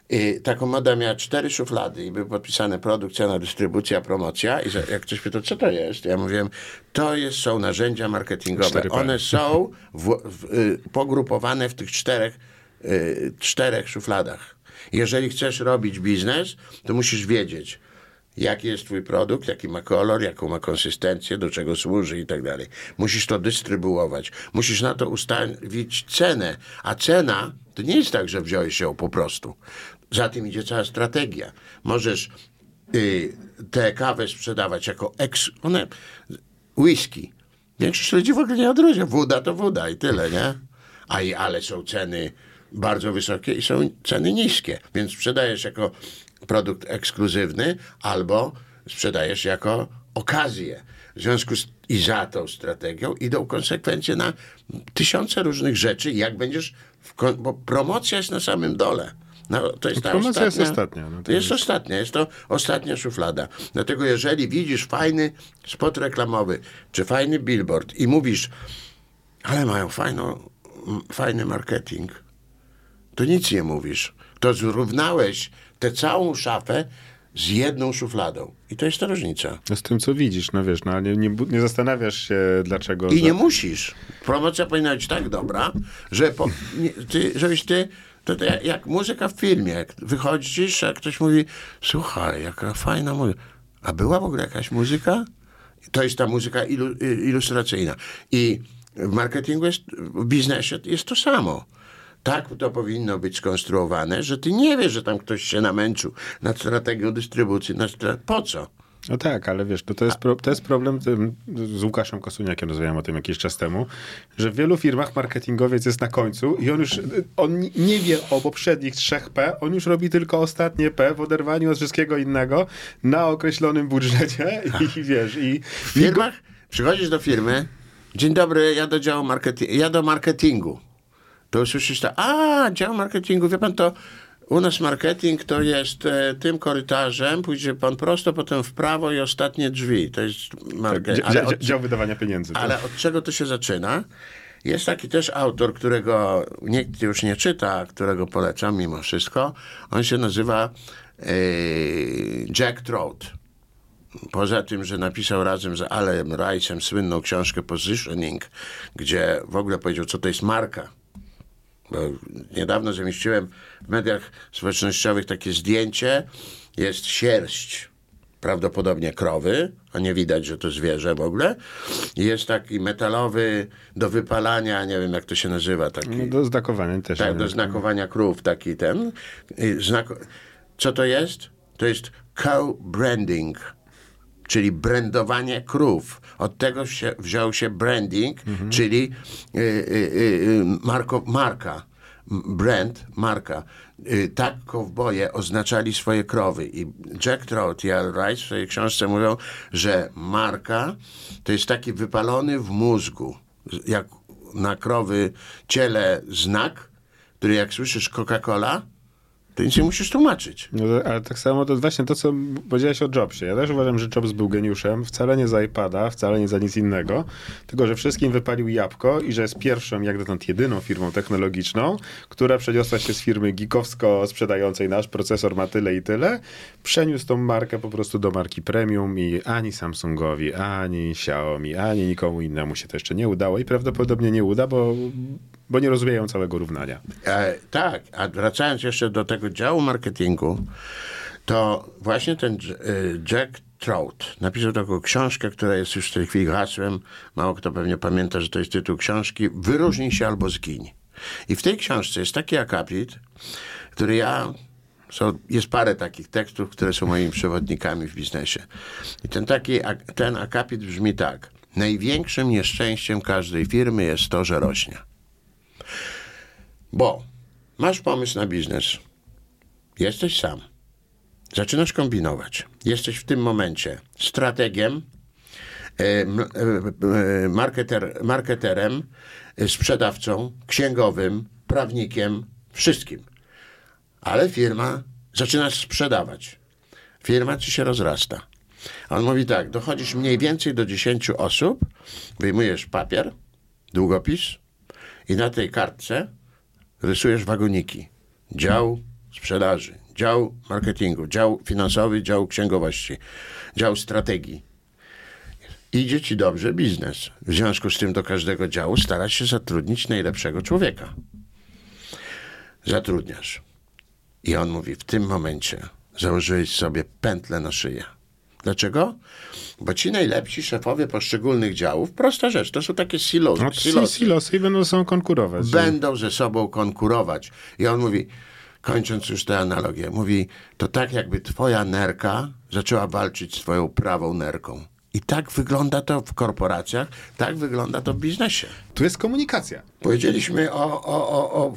I ta komoda miała cztery szuflady i były podpisane produkcja, na dystrybucja, promocja. I jak ktoś pytał, co to jest? Ja mówiłem, to jest, są narzędzia marketingowe. One są w, w, y, pogrupowane w tych czterech, y, czterech szufladach. Jeżeli chcesz robić biznes, to musisz wiedzieć, jaki jest twój produkt, jaki ma kolor, jaką ma konsystencję, do czego służy i tak dalej. Musisz to dystrybuować. Musisz na to ustawić cenę. A cena to nie jest tak, że wziąłeś ją po prostu. Za tym idzie cała strategia. Możesz y, tę kawę sprzedawać jako eks... One, whisky. Większość ludzi w ogóle nie odróżnia. Woda to woda i tyle, nie? A i, ale są ceny bardzo wysokie i są ceny niskie. Więc sprzedajesz jako produkt ekskluzywny albo sprzedajesz jako okazję. W związku z i za tą strategią idą konsekwencje na tysiące różnych rzeczy, jak będziesz, w, bo promocja jest na samym dole. No, to jest ta Promocja jest ostatnia, ostatnia, no to jest jest- ostatnia, jest to ostatnia szuflada. Dlatego jeżeli widzisz fajny spot reklamowy, czy fajny billboard i mówisz, ale mają fajną, fajny marketing, to nic nie mówisz. To zrównałeś tę całą szafę z jedną szufladą. I to jest ta różnica. No z tym, co widzisz, no wiesz, no, nie, nie, nie zastanawiasz się, dlaczego... I nie musisz. Promocja powinna być tak dobra, że po, nie, ty, żebyś ty. To, to jak, jak muzyka w filmie. Jak wychodzisz, a ktoś mówi, słuchaj, jaka fajna muzyka. A była w ogóle jakaś muzyka? To jest ta muzyka ilu, y, ilustracyjna. I w marketingu jest, w biznesie jest to samo. Tak to powinno być skonstruowane, że ty nie wiesz, że tam ktoś się namęczył nad strategią dystrybucji. Nad stra... Po co? No tak, ale wiesz, to, to, jest, pro, to jest problem tym, z Łukaszem Kosuniakiem, rozmawiałem o tym jakiś czas temu, że w wielu firmach marketingowiec jest na końcu i on już on nie wie o poprzednich trzech P, on już robi tylko ostatnie P w oderwaniu od wszystkiego innego na określonym budżecie i wiesz, i, W firmach przychodzisz do firmy, dzień dobry, ja do działu marketingu, ja do marketingu. To usłyszysz to, a, dział marketingu, wie pan to, u nas marketing to jest e, tym korytarzem, pójdzie pan prosto, potem w prawo i ostatnie drzwi. To jest tak, marketing. dzia, dzia, dział wydawania pieniędzy. tak. Ale od czego to się zaczyna? Jest taki też autor, którego nikt już nie czyta, którego polecam mimo wszystko. On się nazywa e, Jack Trout. Poza tym, że napisał razem z Alem Rice'em słynną książkę Positioning, gdzie w ogóle powiedział, co to jest marka. Bo niedawno zamieściłem w mediach społecznościowych takie zdjęcie. Jest sierść, prawdopodobnie krowy, a nie widać, że to zwierzę w ogóle. Jest taki metalowy do wypalania, nie wiem jak to się nazywa, taki, No, do znakowania też. tak, do znakowania krów, taki ten. I Znak... Co to jest? To jest co-branding, czyli brandowanie krów. Od tego się, wziął się branding, czyli y, y, y, marko, marka. Brand, marka. Y, Tak kowboje oznaczali swoje krowy. I Jack Trout i Al Rice w swojej książce mówią, że marka to jest taki wypalony w mózgu, jak na krowy ciele znak, który jak słyszysz Coca-Cola, to nic nie musisz tłumaczyć. No, ale tak samo to właśnie to, co powiedziałeś o Jobsie. Ja też uważam, że Jobs był geniuszem, wcale nie za iPada, wcale nie za nic innego, tylko że wszystkim wypalił jabłko i że jest pierwszą, jak dotąd jedyną firmą technologiczną, która przeniosła się z firmy geekowsko sprzedającej nasz procesor ma tyle i tyle, przeniósł tą markę po prostu do marki premium i ani Samsungowi, ani Xiaomi, ani nikomu innemu się to jeszcze nie udało i prawdopodobnie nie uda, bo, bo nie rozumieją całego równania. E, tak, a wracając jeszcze do tego działu marketingu, to właśnie ten e, Jack Trout napisał taką książkę, która jest już w tej chwili hasłem. Mało kto pewnie pamięta, że to jest tytuł książki Wyróżnij się albo zgiń. I w tej książce jest taki akapit, który ja są, jest parę takich tekstów, które są moimi przewodnikami w biznesie. I ten, taki, ak- ten akapit brzmi tak. Największym nieszczęściem każdej firmy jest to, że rośnie. Bo masz pomysł na biznes, jesteś sam, zaczynasz kombinować, jesteś w tym momencie strategiem, e, e, e, marketer, marketerem, sprzedawcą, księgowym, prawnikiem, wszystkim. Ale firma zaczynasz sprzedawać. Firma ci się rozrasta. On mówi tak, dochodzisz mniej więcej do 10 osób, wyjmujesz papier, długopis i na tej kartce rysujesz wagoniki. Dział sprzedaży, dział marketingu, dział finansowy, dział księgowości, dział strategii. Idzie ci dobrze biznes. W związku z tym do każdego działu starasz się zatrudnić najlepszego człowieka. Zatrudniasz. I on mówi, w tym momencie założyłeś sobie pętlę na szyję. Dlaczego? Bo ci najlepsi szefowie poszczególnych działów, prosta rzecz, to są takie silosy. No, silosy. silosy i będą ze sobą konkurować. Będą ze sobą konkurować. I on mówi, kończąc już tę analogię, mówi, to tak jakby twoja nerka zaczęła walczyć z twoją prawą nerką. I tak wygląda to w korporacjach, tak wygląda to w biznesie. Tu jest komunikacja. Powiedzieliśmy o, o, o, o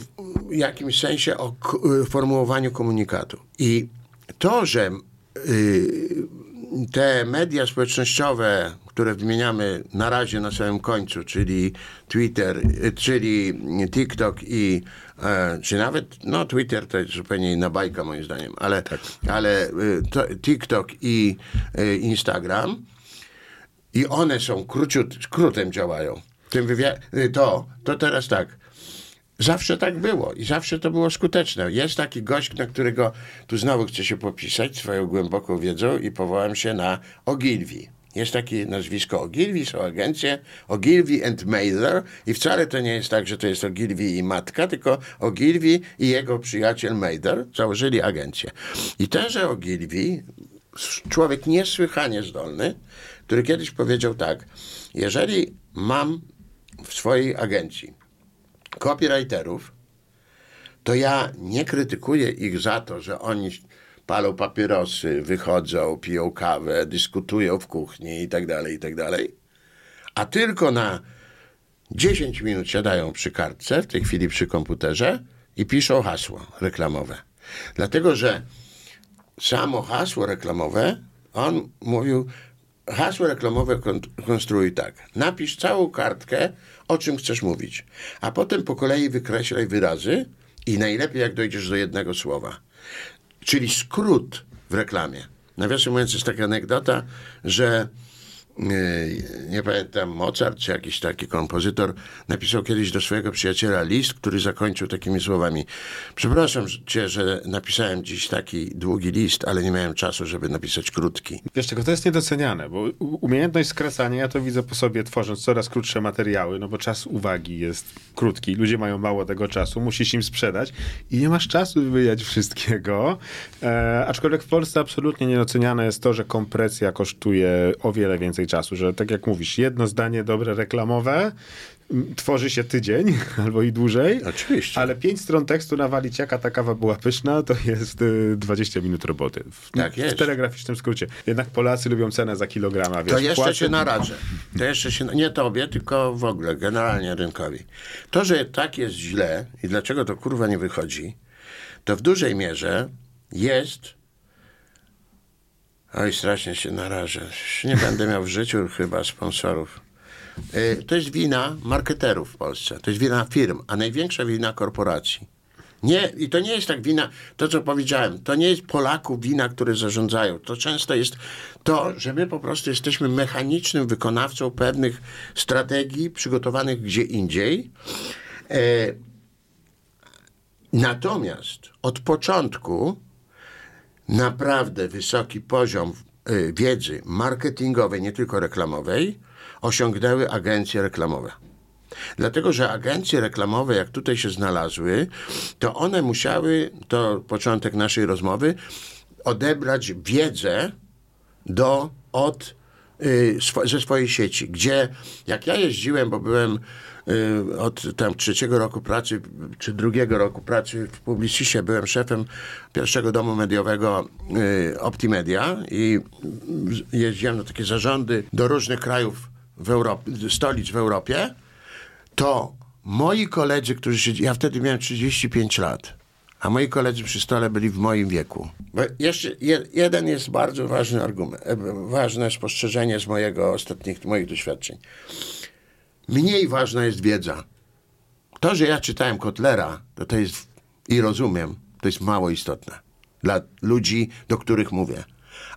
jakimś sensie o formułowaniu komunikatu. I to, że y, te media społecznościowe, które wymieniamy na razie na samym końcu, czyli Twitter, y, czyli TikTok i e, czy nawet, no Twitter to jest zupełnie inna bajka moim zdaniem, ale, ale y, to, TikTok i y, Instagram i one są króciut, skrótem działają. Tym wywiadzie, to, to teraz tak. Zawsze tak było i zawsze to było skuteczne. Jest taki gość, na którego tu znowu chcę się popisać swoją głęboką wiedzą i powołam się na Ogilvy. Jest takie nazwisko Ogilvy, są agencje Ogilvy and Mather i wcale to nie jest tak, że to jest Ogilvy i matka, tylko Ogilvy i jego przyjaciel Mather założyli agencję. I tenże Ogilvy, człowiek niesłychanie zdolny, który kiedyś powiedział tak, jeżeli mam w swojej agencji copywriterów, to ja nie krytykuję ich za to, że oni palą papierosy, wychodzą, piją kawę, dyskutują w kuchni i tak dalej, i tak dalej, a tylko na 10 minut siadają przy kartce, w tej chwili przy komputerze i piszą hasło reklamowe. Dlatego, że samo hasło reklamowe, on mówił, hasło reklamowe kon- konstruuj tak. Napisz całą kartkę, o czym chcesz mówić, a potem po kolei wykreślaj wyrazy i najlepiej jak dojdziesz do jednego słowa. Czyli skrót w reklamie. Nawiasem mówiąc, jest taka anegdota, że nie pamiętam, Mozart czy jakiś taki kompozytor napisał kiedyś do swojego przyjaciela list, który zakończył takimi słowami. Przepraszam cię, że napisałem dziś taki długi list, ale nie miałem czasu, żeby napisać krótki. Wiesz, czego to jest niedoceniane, bo umiejętność skracania, ja to widzę po sobie tworząc coraz krótsze materiały, no bo czas uwagi jest krótki, ludzie mają mało tego czasu, musisz im sprzedać i nie masz czasu wyjać wszystkiego. E, aczkolwiek w Polsce absolutnie niedoceniane jest to, że kompresja kosztuje o wiele więcej czasu, że tak jak mówisz, jedno zdanie dobre reklamowe m, tworzy się tydzień albo i dłużej. Oczywiście. Ale pięć stron tekstu nawalić, jaka ta kawa była pyszna, to jest y, 20 minut roboty. W, Tak jest. w telegraficznym skrócie. Jednak Polacy lubią cenę za kilograma. Wiesz, To jeszcze płacą- się narażę. To jeszcze się, nie tobie, tylko w ogóle, generalnie rynkowi. To, że tak jest źle i dlaczego to kurwa nie wychodzi, to w dużej mierze jest. Oj, strasznie się narażę. Nie będę miał w życiu chyba sponsorów. Y, To jest wina marketerów w Polsce. To jest wina firm, a największa wina korporacji. Nie, i to nie jest tak wina, to co powiedziałem, to nie jest Polaków wina, które zarządzają. To często jest to, że my po prostu jesteśmy mechanicznym wykonawcą pewnych strategii przygotowanych gdzie indziej. E, natomiast od początku naprawdę wysoki poziom y, wiedzy marketingowej, nie tylko reklamowej, osiągnęły agencje reklamowe. Dlatego, że agencje reklamowe, jak tutaj się znalazły, to one musiały, to początek naszej rozmowy, odebrać wiedzę do, od, y, swo, ze swojej sieci, gdzie jak ja jeździłem, bo byłem od tam trzeciego roku pracy, czy drugiego roku pracy w Publicisie, byłem szefem pierwszego domu mediowego y, Optimedia i y, jeździłem na takie zarządy do różnych krajów w Europie, stolic w Europie, to moi koledzy, którzy się, ja wtedy miałem 35 lat, a moi koledzy przy stole byli w moim wieku. Bo jeszcze je, jeden jest bardzo ważny argument, e, ważne spostrzeżenie z mojego ostatnich moich doświadczeń. Mniej ważna jest wiedza. To, że ja czytałem Kotlera, to to jest i rozumiem, to jest mało istotne dla ludzi, do których mówię.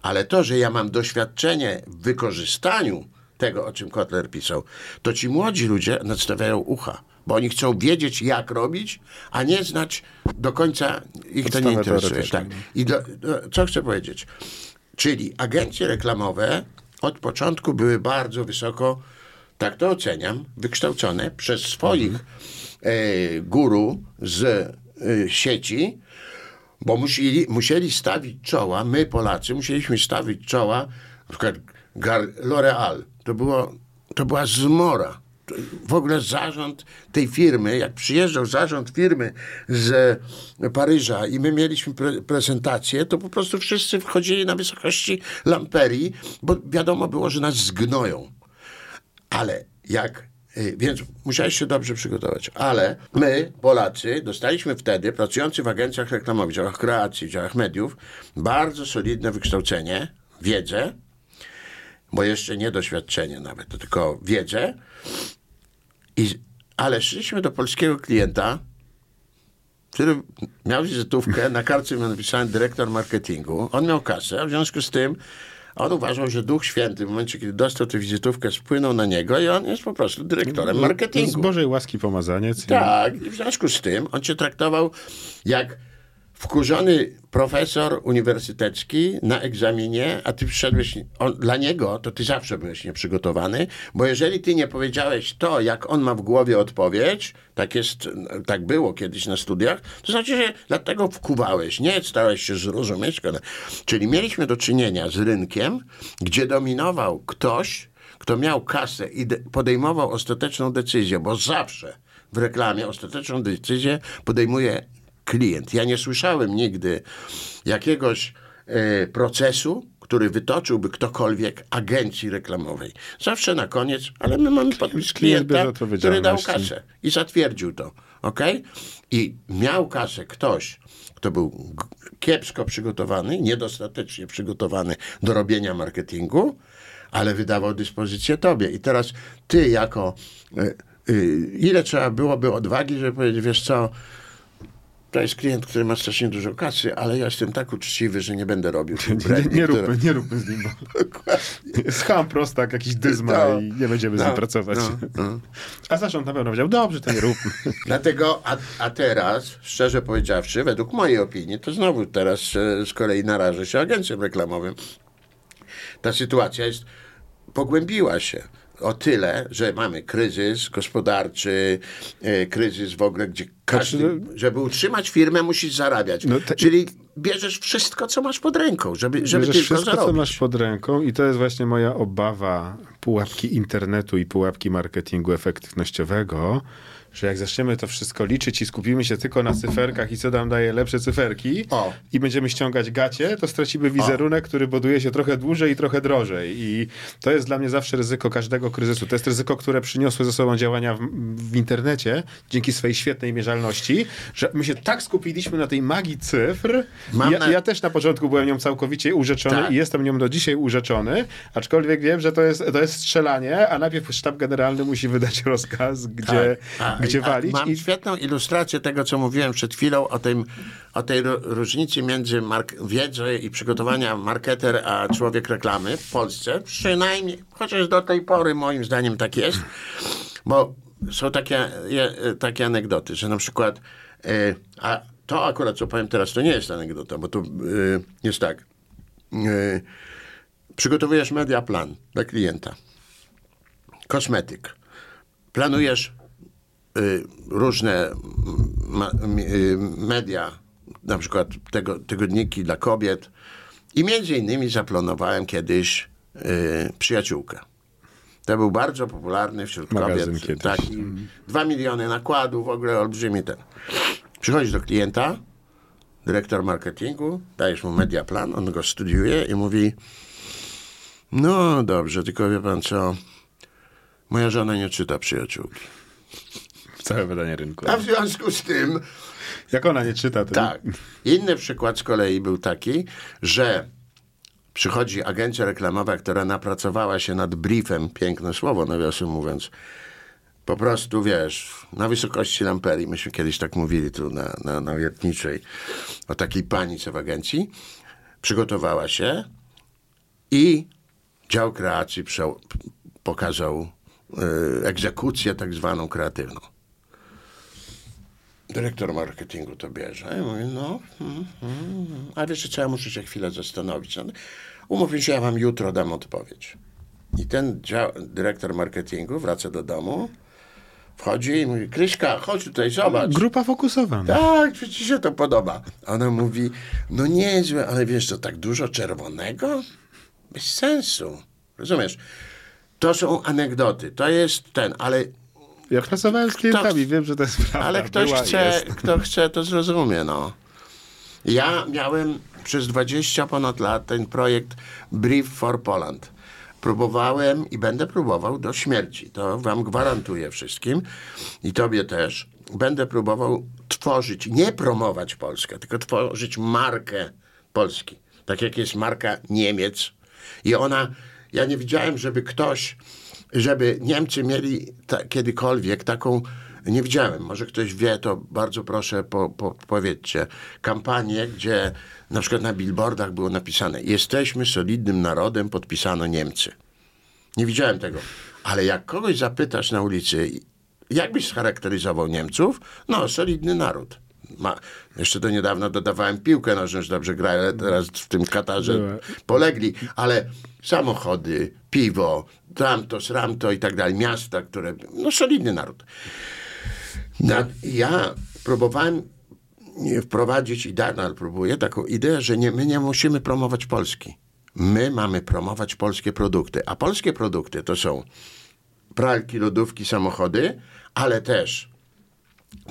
Ale to, że ja mam doświadczenie w wykorzystaniu tego, o czym Kotler pisał, to ci młodzi ludzie nadstawiają ucha, bo oni chcą wiedzieć, jak robić, a nie znać do końca ich to nie Podstawę interesuje. Tak. I do, do, co chcę powiedzieć? Czyli agencje reklamowe od początku były bardzo wysoko, tak to oceniam, wykształcone przez swoich e, guru z e, sieci, bo musieli, musieli stawić czoła, my Polacy musieliśmy stawić czoła, na przykład L'Oreal, to, było, to była zmora. W ogóle zarząd tej firmy, jak przyjeżdżał zarząd firmy z Paryża i my mieliśmy pre- prezentację, to po prostu wszyscy wchodzili na wysokości lamperii, bo wiadomo było, że nas zgnoją. Ale jak, y, więc musiałeś się dobrze przygotować. Ale my, Polacy, dostaliśmy wtedy, pracujący w agencjach reklamowych, działach kreacji, działach mediów, bardzo solidne wykształcenie, wiedzę, bo jeszcze nie doświadczenie nawet, to tylko wiedzę. I, ale szliśmy do polskiego klienta, który miał wizytówkę, na kartce miał napisane dyrektor marketingu. On miał kasę, a w związku z tym on uważał, że Duch Święty w momencie, kiedy dostał tę wizytówkę, spłynął na niego i on jest po prostu dyrektorem Z marketingu. Bożej łaski pomazaniec. Tak, i w związku z tym on cię traktował jak wkurzony profesor uniwersytecki na egzaminie, a ty przyszedłeś, on, dla niego to ty zawsze byłeś nieprzygotowany, bo jeżeli ty nie powiedziałeś to, jak on ma w głowie odpowiedź, tak jest, tak było kiedyś na studiach, to znaczy, że dlatego wkuwałeś, nie starałeś się zrozumieć, czyli mieliśmy do czynienia z rynkiem, gdzie dominował ktoś, kto miał kasę i de- podejmował ostateczną decyzję, bo zawsze w reklamie ostateczną decyzję podejmuje klient. Ja nie słyszałem nigdy jakiegoś e, procesu, który wytoczyłby ktokolwiek agencji reklamowej. Zawsze na koniec, ale my mamy podpis Klient klienta, który dał kasę i zatwierdził to. ok? I miał kasę ktoś, kto był kiepsko przygotowany, niedostatecznie przygotowany do robienia marketingu, ale wydawał dyspozycję tobie. I teraz ty jako... y, y, ile trzeba byłoby odwagi, żeby powiedzieć, wiesz co, to jest klient, który ma strasznie dużo kasy, ale ja jestem tak uczciwy, że nie będę robił tych Nie, bredni, nie, róbmy, nie róbmy z nim, bo Dokładnie. jest ham prostak, jakiś dyzma No. i nie będziemy z No, nim pracować. no, no. A zarząd na pewno powiedział, dobrze, to nie róbmy. Dlatego, a, a teraz, szczerze powiedziawszy, według mojej opinii, to znowu teraz e, z kolei narażę się agencjom reklamowym. Ta sytuacja jest, pogłębiła się o tyle, że mamy kryzys gospodarczy, e, kryzys w ogóle, gdzie każdy, żeby utrzymać firmę, musisz zarabiać. No te- Czyli bierzesz wszystko, co masz pod ręką, żeby, żeby Bierzesz tylko wszystko, zarobić. co masz pod ręką i to jest właśnie moja obawa pułapki internetu i pułapki marketingu efektywnościowego, że jak zaczniemy to wszystko liczyć i skupimy się tylko na cyferkach i co nam daje lepsze cyferki O. i będziemy ściągać gacie, to stracimy wizerunek, który buduje się trochę dłużej i trochę drożej. I to jest dla mnie zawsze ryzyko każdego kryzysu. To jest ryzyko, które przyniosły ze sobą działania w, w internecie dzięki swojej świetnej mierzalności, że my się tak skupiliśmy na tej magii cyfr. Mam Ja, na- ja też na początku byłem nią całkowicie urzeczony Tak. i jestem nią do dzisiaj urzeczony, aczkolwiek wiem, że to jest, to jest strzelanie, a najpierw sztab generalny musi wydać rozkaz, gdzie, Tak. Gdzie walić. Mam I świetną ilustrację tego, co mówiłem przed chwilą o, tym, o tej różnicy między mark- wiedzy i przygotowania marketer a człowiek reklamy w Polsce. Przynajmniej, chociaż do tej pory moim zdaniem tak jest, bo są takie, je, takie anegdoty, że na przykład, e, a to akurat, co powiem teraz, to nie jest anegdota, bo to e, jest tak. E, przygotowujesz media plan dla klienta. Kosmetyk. Planujesz y, różne ma, mi- y, media, na przykład tego, tygodniki dla kobiet i między innymi zaplanowałem kiedyś y, przyjaciółkę. To był bardzo popularny wśród Magazyn kobiet. kiedyś. Taki, dwa miliony nakładów, w ogóle olbrzymi ten. Przychodzisz do klienta, dyrektor marketingu, dajesz mu media plan, on go studiuje i mówi no dobrze, tylko wie pan co, moja żona nie czyta przyjaciółki. Całe wydanie rynku. A w związku z tym, Jak ona nie czyta, to tak. Inny przykład z kolei był taki, że przychodzi agencja reklamowa, która napracowała się nad briefem, piękne słowo nawiasem mówiąc, po prostu, wiesz, na wysokości lamperii, myśmy kiedyś tak mówili tu na, na, na Wiertniczej, o takiej pani, co w agencji, przygotowała się i dział kreacji pokazał y, egzekucję tak zwaną kreatywną. Dyrektor marketingu to bierze. Ja mówię, no, mm, mm, a wiesz co, ja muszę się chwilę zastanowić. No, Umówmy się, ja wam jutro dam odpowiedź. I ten dyrektor marketingu wraca do domu, wchodzi i mówi, Kryśka, chodź tutaj, zobacz. Grupa fokusowana. Tak, przecież ci się to podoba. Ona mówi, no niezłe, ale wiesz, to tak dużo czerwonego? Bez sensu. Rozumiesz? To są anegdoty, to jest ten, ale, Ja pracowałem z klientami, wiem, że to jest prawda. ale ktoś Była, chce, jest. kto chce, to zrozumie, no. Ja miałem przez 20 ponad lat ten projekt Brief for Poland. Próbowałem i będę próbował do śmierci. To wam gwarantuję wszystkim i tobie też. Będę próbował tworzyć, nie promować Polskę, tylko tworzyć markę Polski. Tak jak jest marka Niemiec. I ona, ja nie widziałem, żeby ktoś, żeby Niemcy mieli ta, kiedykolwiek taką nie widziałem. Może ktoś wie, to bardzo proszę po, po, powiedzcie. Kampanię, gdzie na przykład na billboardach było napisane jesteśmy solidnym narodem, podpisano Niemcy. Nie widziałem tego. Ale jak kogoś zapytasz na ulicy, jak byś scharakteryzował Niemców? No, solidny naród. Ma, jeszcze do niedawna dodawałem piłkę nożną, że dobrze gra, ale teraz w tym Katarze polegli. Ale samochody, piwo, tamto, sramto i tak dalej, miasta, które... No, solidny naród. Na, ja próbowałem wprowadzić i nadal próbuję taką ideę, że nie, my nie musimy promować Polski. My mamy promować polskie produkty, a polskie produkty to są pralki, lodówki, samochody, ale też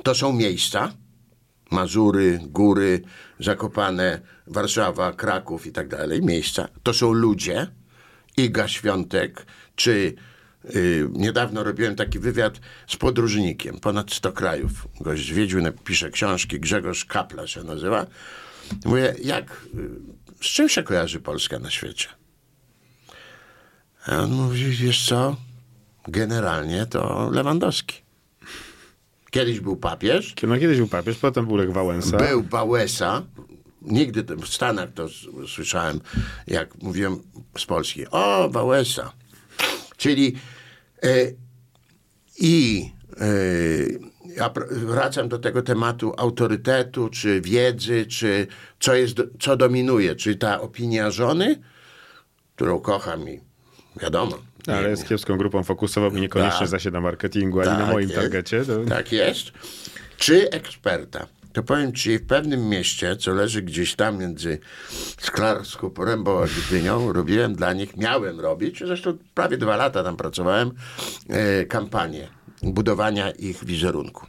to są miejsca, Mazury, Góry, Zakopane, Warszawa, Kraków i tak dalej, miejsca. To są ludzie, Iga Świątek, czy y, niedawno robiłem taki wywiad z podróżnikiem, ponad 100 krajów. Gość zwiedził, pisze książki, Grzegorz Kapla się nazywa. Mówię, jak, y, z czym się kojarzy Polska na świecie? A on mówi, wiesz co, generalnie to Lewandowski. Kiedyś był papież, No kiedyś był papież, potem był Lech Wałęsa. był Wałęsa. Nigdy w Stanach to słyszałem, jak mówiłem z Polski. O, Wałęsa. Czyli e, i e, ja wracam do tego tematu autorytetu, czy wiedzy, czy co, jest, co dominuje. Czy ta opinia żony, którą kocham i wiadomo. Ale nie- jest kiepską grupą fokusową i niekoniecznie Tak. zasiada marketingu, ani na tak moim jest. targecie. To... Tak jest. Czy eksperta? To powiem ci, w pewnym mieście, co leży gdzieś tam między Szklarską Porębą a Gdynią, robiłem dla nich, miałem robić, zresztą prawie dwa lata tam pracowałem, e, kampanię budowania ich wizerunku.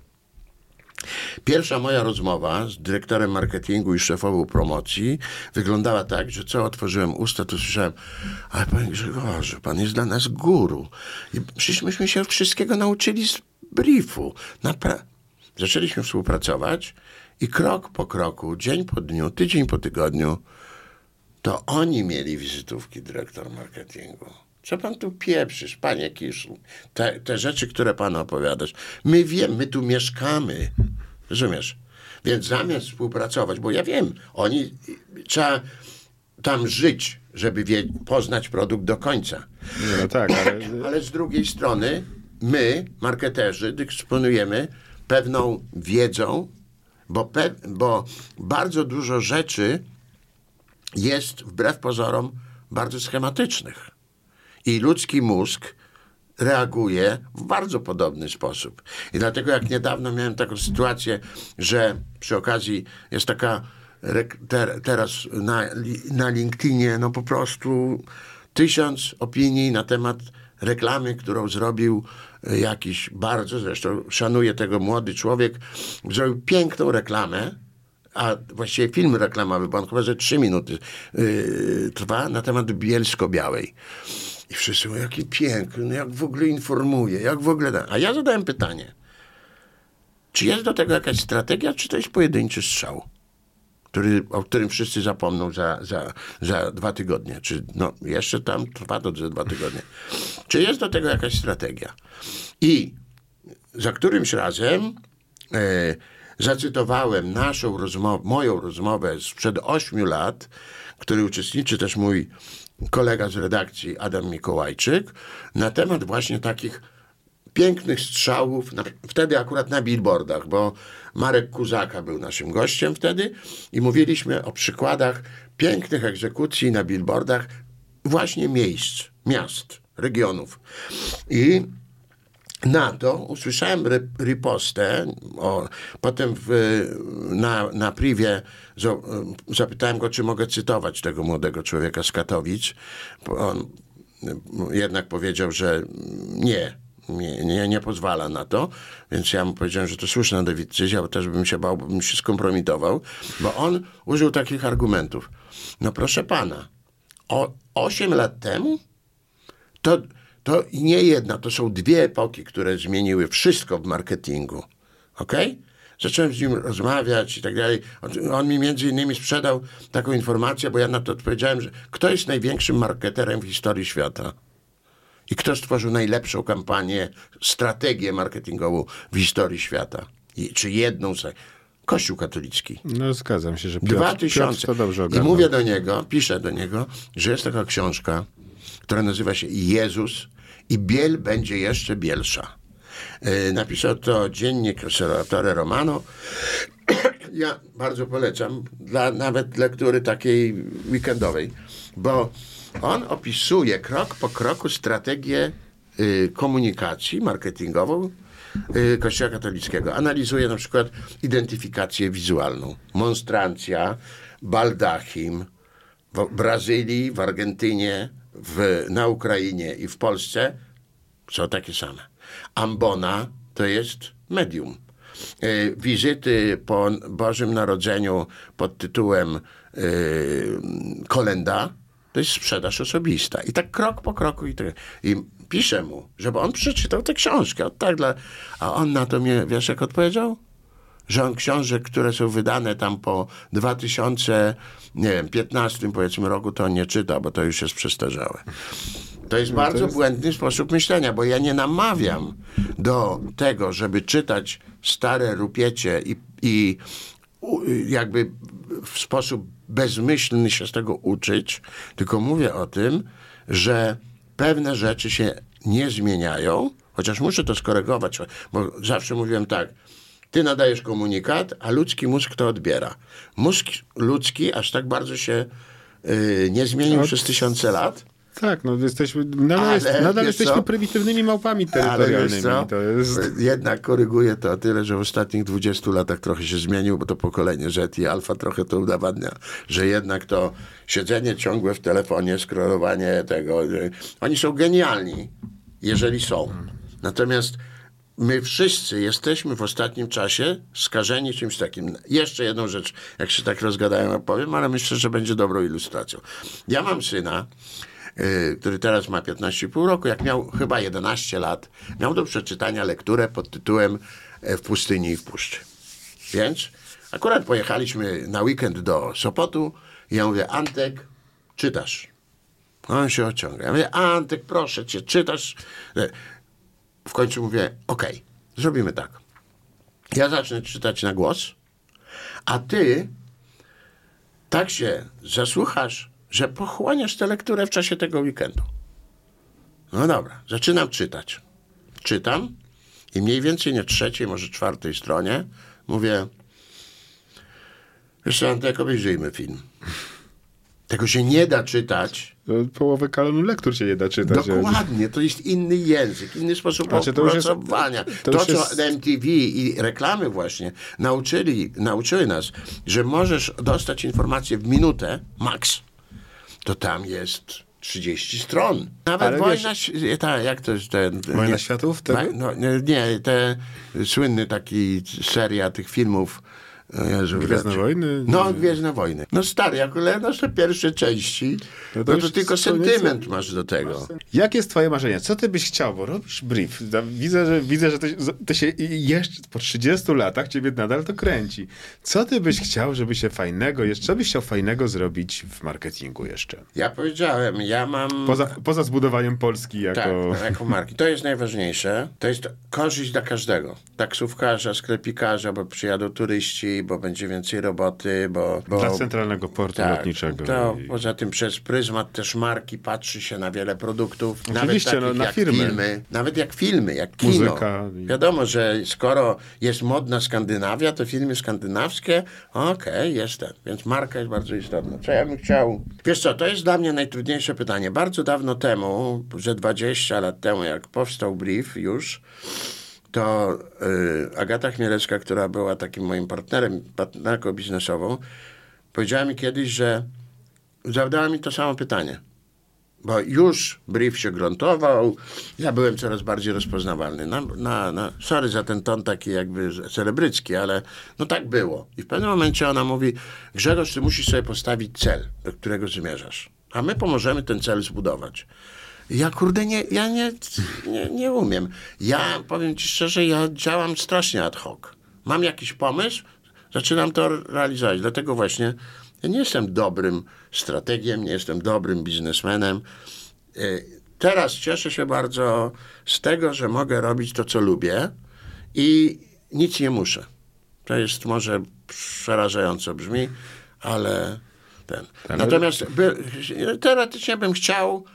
Pierwsza moja rozmowa z dyrektorem marketingu i szefową promocji wyglądała tak, że co otworzyłem usta, to słyszałem, ale panie Grzegorzu, pan jest dla nas guru. I przecież myśmy się wszystkiego nauczyli z briefu. Napra- Zaczęliśmy współpracować i krok po kroku, dzień po dniu, tydzień po tygodniu, to oni mieli wizytówki dyrektor marketingu. Co pan tu pieprzysz, panie Kiszl? Te, te rzeczy, które pan opowiadasz. My wiemy, my tu mieszkamy. Rozumiesz? Więc zamiast współpracować, bo ja wiem, oni trzeba tam żyć, żeby wie, poznać produkt do końca. No tak, ale Ale z drugiej strony my, marketerzy, dysponujemy pewną wiedzą, bo, pe, bo bardzo dużo rzeczy jest wbrew pozorom bardzo schematycznych. I ludzki mózg reaguje w bardzo podobny sposób. I dlatego jak niedawno miałem taką sytuację, że przy okazji jest taka teraz na, na LinkedInie no po prostu tysiąc opinii na temat reklamy, którą zrobił e, jakiś bardzo, zresztą szanuję tego młody człowiek, zrobił piękną reklamę, a właściwie film reklamowy, bo on chyba ze trzy minuty yy, trwa, na temat Bielsko-Białej. I wszyscy mówią, jaki piękny, jak w ogóle informuje, jak w ogóle... da- A ja zadałem pytanie, czy jest do tego jakaś strategia, czy to jest pojedynczy strzał? Który, o którym wszyscy zapomną za, za, za dwa tygodnie, czy no, jeszcze tam trwa to za dwa tygodnie. Czy jest do tego jakaś strategia? I za którymś razem e, zacytowałem naszą rozmowę, moją rozmowę sprzed ośmiu lat, w której uczestniczy też mój kolega z redakcji Adam Mikołajczyk, na temat właśnie takich pięknych strzałów, wtedy akurat na billboardach, bo Marek Kuzaka był naszym gościem wtedy i mówiliśmy o przykładach pięknych egzekucji na billboardach właśnie miejsc, miast, regionów. I na to usłyszałem ripostę, o, potem w, na, na privie zo- zapytałem go, czy mogę cytować tego młodego człowieka z Katowic. On jednak powiedział, że nie, nie, nie, nie pozwala na to, więc ja mu powiedziałem, że to słuszna decyzja, bo też bym się bał, bym się skompromitował, bo on użył takich argumentów. No proszę pana, o, 8 lat temu to, to nie jedna, to są dwie epoki, które zmieniły wszystko w marketingu. Ok? Zacząłem z nim rozmawiać i tak dalej. On- mi między innymi sprzedał taką informację, bo ja na to odpowiedziałem, że kto jest największym marketerem w historii świata? I kto stworzył najlepszą kampanię, strategię marketingową w historii świata? I, czy jedną z... Kościół katolicki. No zgadzam się, że Piotr, Dwa Piotr tysiące. to dobrze I ogarnął. mówię do niego, piszę do niego, że jest taka książka, która nazywa się Jezus i biel będzie jeszcze bielsza. Yy, Napisał to dziennik Osservatore Romano. Ja bardzo polecam, dla nawet lektury takiej weekendowej, bo on opisuje krok po kroku strategię y, komunikacji marketingową y, Kościoła katolickiego. Analizuje na przykład identyfikację wizualną, monstrancja, baldachim w Brazylii, w Argentynie, w, na Ukrainie i w Polsce są takie same. Ambona to jest medium. E, Wizyty po Bożym Narodzeniu pod tytułem e, Kolenda to jest sprzedaż osobista. I tak krok po kroku. I, tak, I piszę mu, żeby on przeczytał tę książkę. Tak dla, a on na to mnie, wiesz jak odpowiedział? Że on książek, które są wydane tam po 2000, nie wiem, 15 powiedzmy roku, to on nie czyta, bo to już jest przestarzałe. To jest bardzo błędny sposób myślenia, bo ja nie namawiam do tego, żeby czytać stare rupiecie i, i jakby w sposób bezmyślny się z tego uczyć, tylko mówię o tym, że pewne rzeczy się nie zmieniają, chociaż muszę to skorygować, bo zawsze mówiłem tak, ty nadajesz komunikat, a ludzki mózg to odbiera. Mózg ludzki aż tak bardzo się y, nie zmienił Od- przez tysiące lat, Tak, no jesteśmy, nadal, Ale jest, nadal jesteśmy co? prymitywnymi małpami Ale terytorialnymi. To jest... Jednak koryguję to o tyle, że w ostatnich 20 latach trochę się zmienił, bo to pokolenie Z i Alfa trochę to udowadnia, że jednak to siedzenie ciągłe w telefonie, scrollowanie tego, y, oni są genialni, jeżeli są. Natomiast my wszyscy jesteśmy w ostatnim czasie skażeni czymś takim. Jeszcze jedną rzecz, jak się tak rozgadają, opowiem, ale myślę, że będzie dobrą ilustracją. Ja mam syna, y, który teraz ma 15,5 roku, jak miał chyba 11 lat, miał do przeczytania lekturę pod tytułem e, W pustyni i w puszczy. Więc akurat pojechaliśmy na weekend do Sopotu i ja mówię, Antek, czytasz. On się ociąga. Ja mówię, Antek, proszę cię, czytasz. W końcu mówię, okej, zrobimy tak. Ja zacznę czytać na głos, a ty tak się zasłuchasz, że pochłaniasz tę lekturę w czasie tego weekendu. No dobra, zaczynam czytać. Czytam i mniej więcej na trzeciej, może czwartej stronie mówię wiesz co, Antek, obejrzyjmy film. Tego się nie da czytać. No, Połowę kanonu lektur się nie da czytać. Dokładnie, to jest inny język, inny sposób Znaczy, to już jest- opracowania. to To, co jest- MTV i reklamy właśnie nauczyli, nauczyły nas, że możesz dostać informację w minutę, max, to tam jest 30 stron. Nawet Ale wojna, ś- ta, jak to jest ten... Wojna nie- Światów? Wa- No, nie, nie, te słynny taki seria tych filmów. O Jezu, Gwiezdne. Wojny? No, Gwiezdne Wojny. No stary, jak te pierwsze części, No no to to, już tylko to nieco- sentyment masz do tego. Jakie jest twoje marzenie? Co ty byś chciał? Bo robisz brief. Widzę, że, widzę, że to, się- to jeszcze po 30 latach ciebie nadal to kręci. Co ty byś chciał, żeby się fajnego, jeszcze, co byś chciał fajnego zrobić w marketingu jeszcze? Ja powiedziałem, ja mam... Poza, poza zbudowaniem Polski jako... Tak, jako marki. To jest najważniejsze. To jest korzyść dla każdego. Taksówkarza, sklepikarza, bo przyjadą turyści, lepiej, bo będzie więcej roboty, bo... bo Dla centralnego portu tak, lotniczego. To, I- poza tym przez pryzmat też marki patrzy się na wiele produktów. Oczywiście, nawet no, na jak firmy. filmy. Nawet jak filmy, jak kino. Muzyka i- Wiadomo, że skoro jest modna Skandynawia, to filmy skandynawskie, okej, jestem. Więc marka jest bardzo istotna. Co ja bym chciał... Wiesz co, to jest dla mnie najtrudniejsze pytanie. Bardzo dawno temu, że 20 lat temu, jak powstał Brief już, to y, Agata Chmielecka, która była takim moim partnerem, partnerką biznesową, powiedziała mi kiedyś, że zadała mi to samo pytanie. Bo już brief się gruntował, ja byłem coraz bardziej rozpoznawalny. Na, na, na, sorry za ten ton taki jakby celebrycki, ale no tak było. I w pewnym momencie ona mówi, Grzegorz, ty musisz sobie postawić cel, do którego zmierzasz. A my pomożemy ten cel zbudować. Ja kurde, nie, ja nie, nie, nie umiem. Ja powiem ci szczerze, ja działam strasznie ad hoc. Mam jakiś pomysł, zaczynam to realizować. Dlatego właśnie ja nie jestem dobrym strategiem, nie jestem dobrym biznesmenem. Y, Teraz cieszę się bardzo z tego, że mogę robić to, co lubię i nic nie muszę. To jest może przerażająco brzmi, ale ten. Natomiast by, teoretycznie bym chciał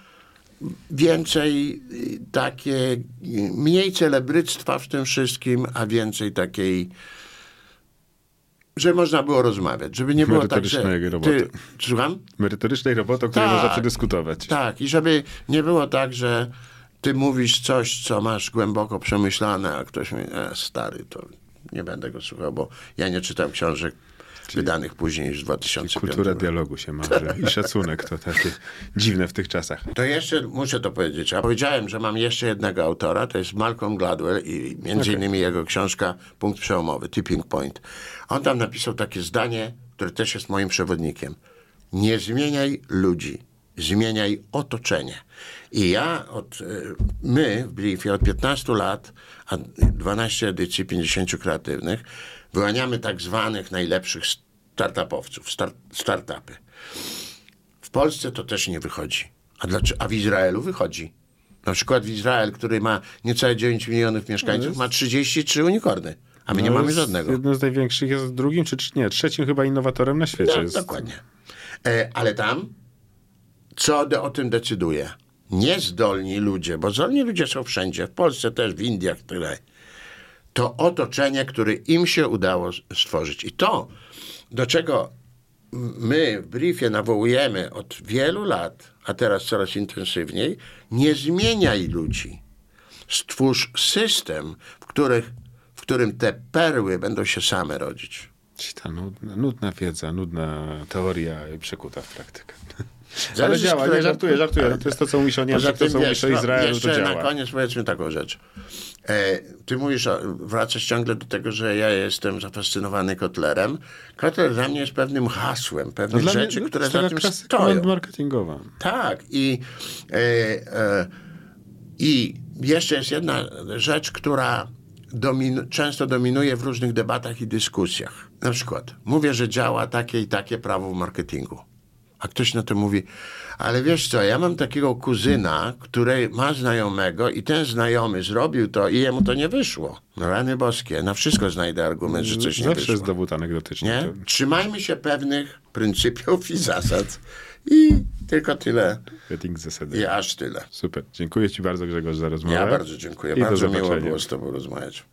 więcej y, takie, y, mniej celebryctwa w tym wszystkim, a więcej takiej, że można było rozmawiać, żeby nie było tak, że Merytorycznej roboty. słucham? Merytorycznej roboty, o której Tak. można przedyskutować. Tak, i żeby nie było tak, że ty mówisz coś, co masz głęboko przemyślane, a ktoś mówi, e, stary, to nie będę go słuchał, bo ja nie czytam książek wydanych później niż w 2005 Kultura dialogu się marzy i szacunek to takie dziwne w tych czasach. To jeszcze muszę to powiedzieć. Ja powiedziałem, że mam jeszcze jednego autora, to jest Malcolm Gladwell i między innymi jego książka Punkt Przełomowy, Tipping Point. On tam napisał takie zdanie, które też jest moim przewodnikiem. Nie zmieniaj ludzi, zmieniaj otoczenie. I ja, od, y, my w Briefie od 15 lat, a 12 edycji 50 kreatywnych, wyłaniamy tak zwanych najlepszych startupowców, start, startupy. W Polsce to też nie wychodzi. A, dlaczego? A w Izraelu wychodzi. Na przykład w Izrael, który ma niecałe 9 milionów mieszkańców, ma 33 unikorny, a my nie No, mamy jest żadnego. Jednym z największych jest drugim, czy czy nie, trzecim chyba innowatorem na świecie. No, jest. dokładnie. E, ale tam, co de, o tym decyduje? Niezdolni ludzie, bo zdolni ludzie są wszędzie, w Polsce też, w Indiach, tyle. To otoczenie, które im się udało stworzyć. I to, do czego my w briefie nawołujemy od wielu lat, a teraz coraz intensywniej, nie zmieniaj ludzi. Stwórz system, w, których, w którym te perły będą się same rodzić. Ta nudna, nudna wiedza, nudna teoria przekuta w praktykę. Ale działa, nie żartuję, żartuję. Ale- No to jest to, co mówisz o Niemczech, to, co mówisz o no, Izraelu, jeszcze to na działa. koniec powiedzmy taką rzecz. E, ty mówisz, o, wracasz ciągle do tego, że ja jestem zafascynowany Kotlerem. Kotler dla mnie jest pewnym hasłem, No pewnych mnie- rzeczy, no to które jest za tym stoją. marketingowa. Tak, i, e, e, i jeszcze jest jedna rzecz, która domin, często dominuje w różnych debatach i dyskusjach. Na przykład, mówię, że działa takie i takie prawo w marketingu. A ktoś na to mówi, ale wiesz co, ja mam takiego kuzyna, który ma znajomego i ten znajomy zrobił to i jemu to nie wyszło. No rany boskie, na wszystko znajdę argument, że coś nie Zawsze wyszło. jest dowód anegdotyczny. Nie? Trzymajmy się pewnych pryncypiów i zasad. I tylko tyle. Zasady. I aż tyle. Super. Dziękuję ci bardzo Grzegorz za rozmowę. Ja bardzo dziękuję. I Bardzo miło było z Tobą rozmawiać.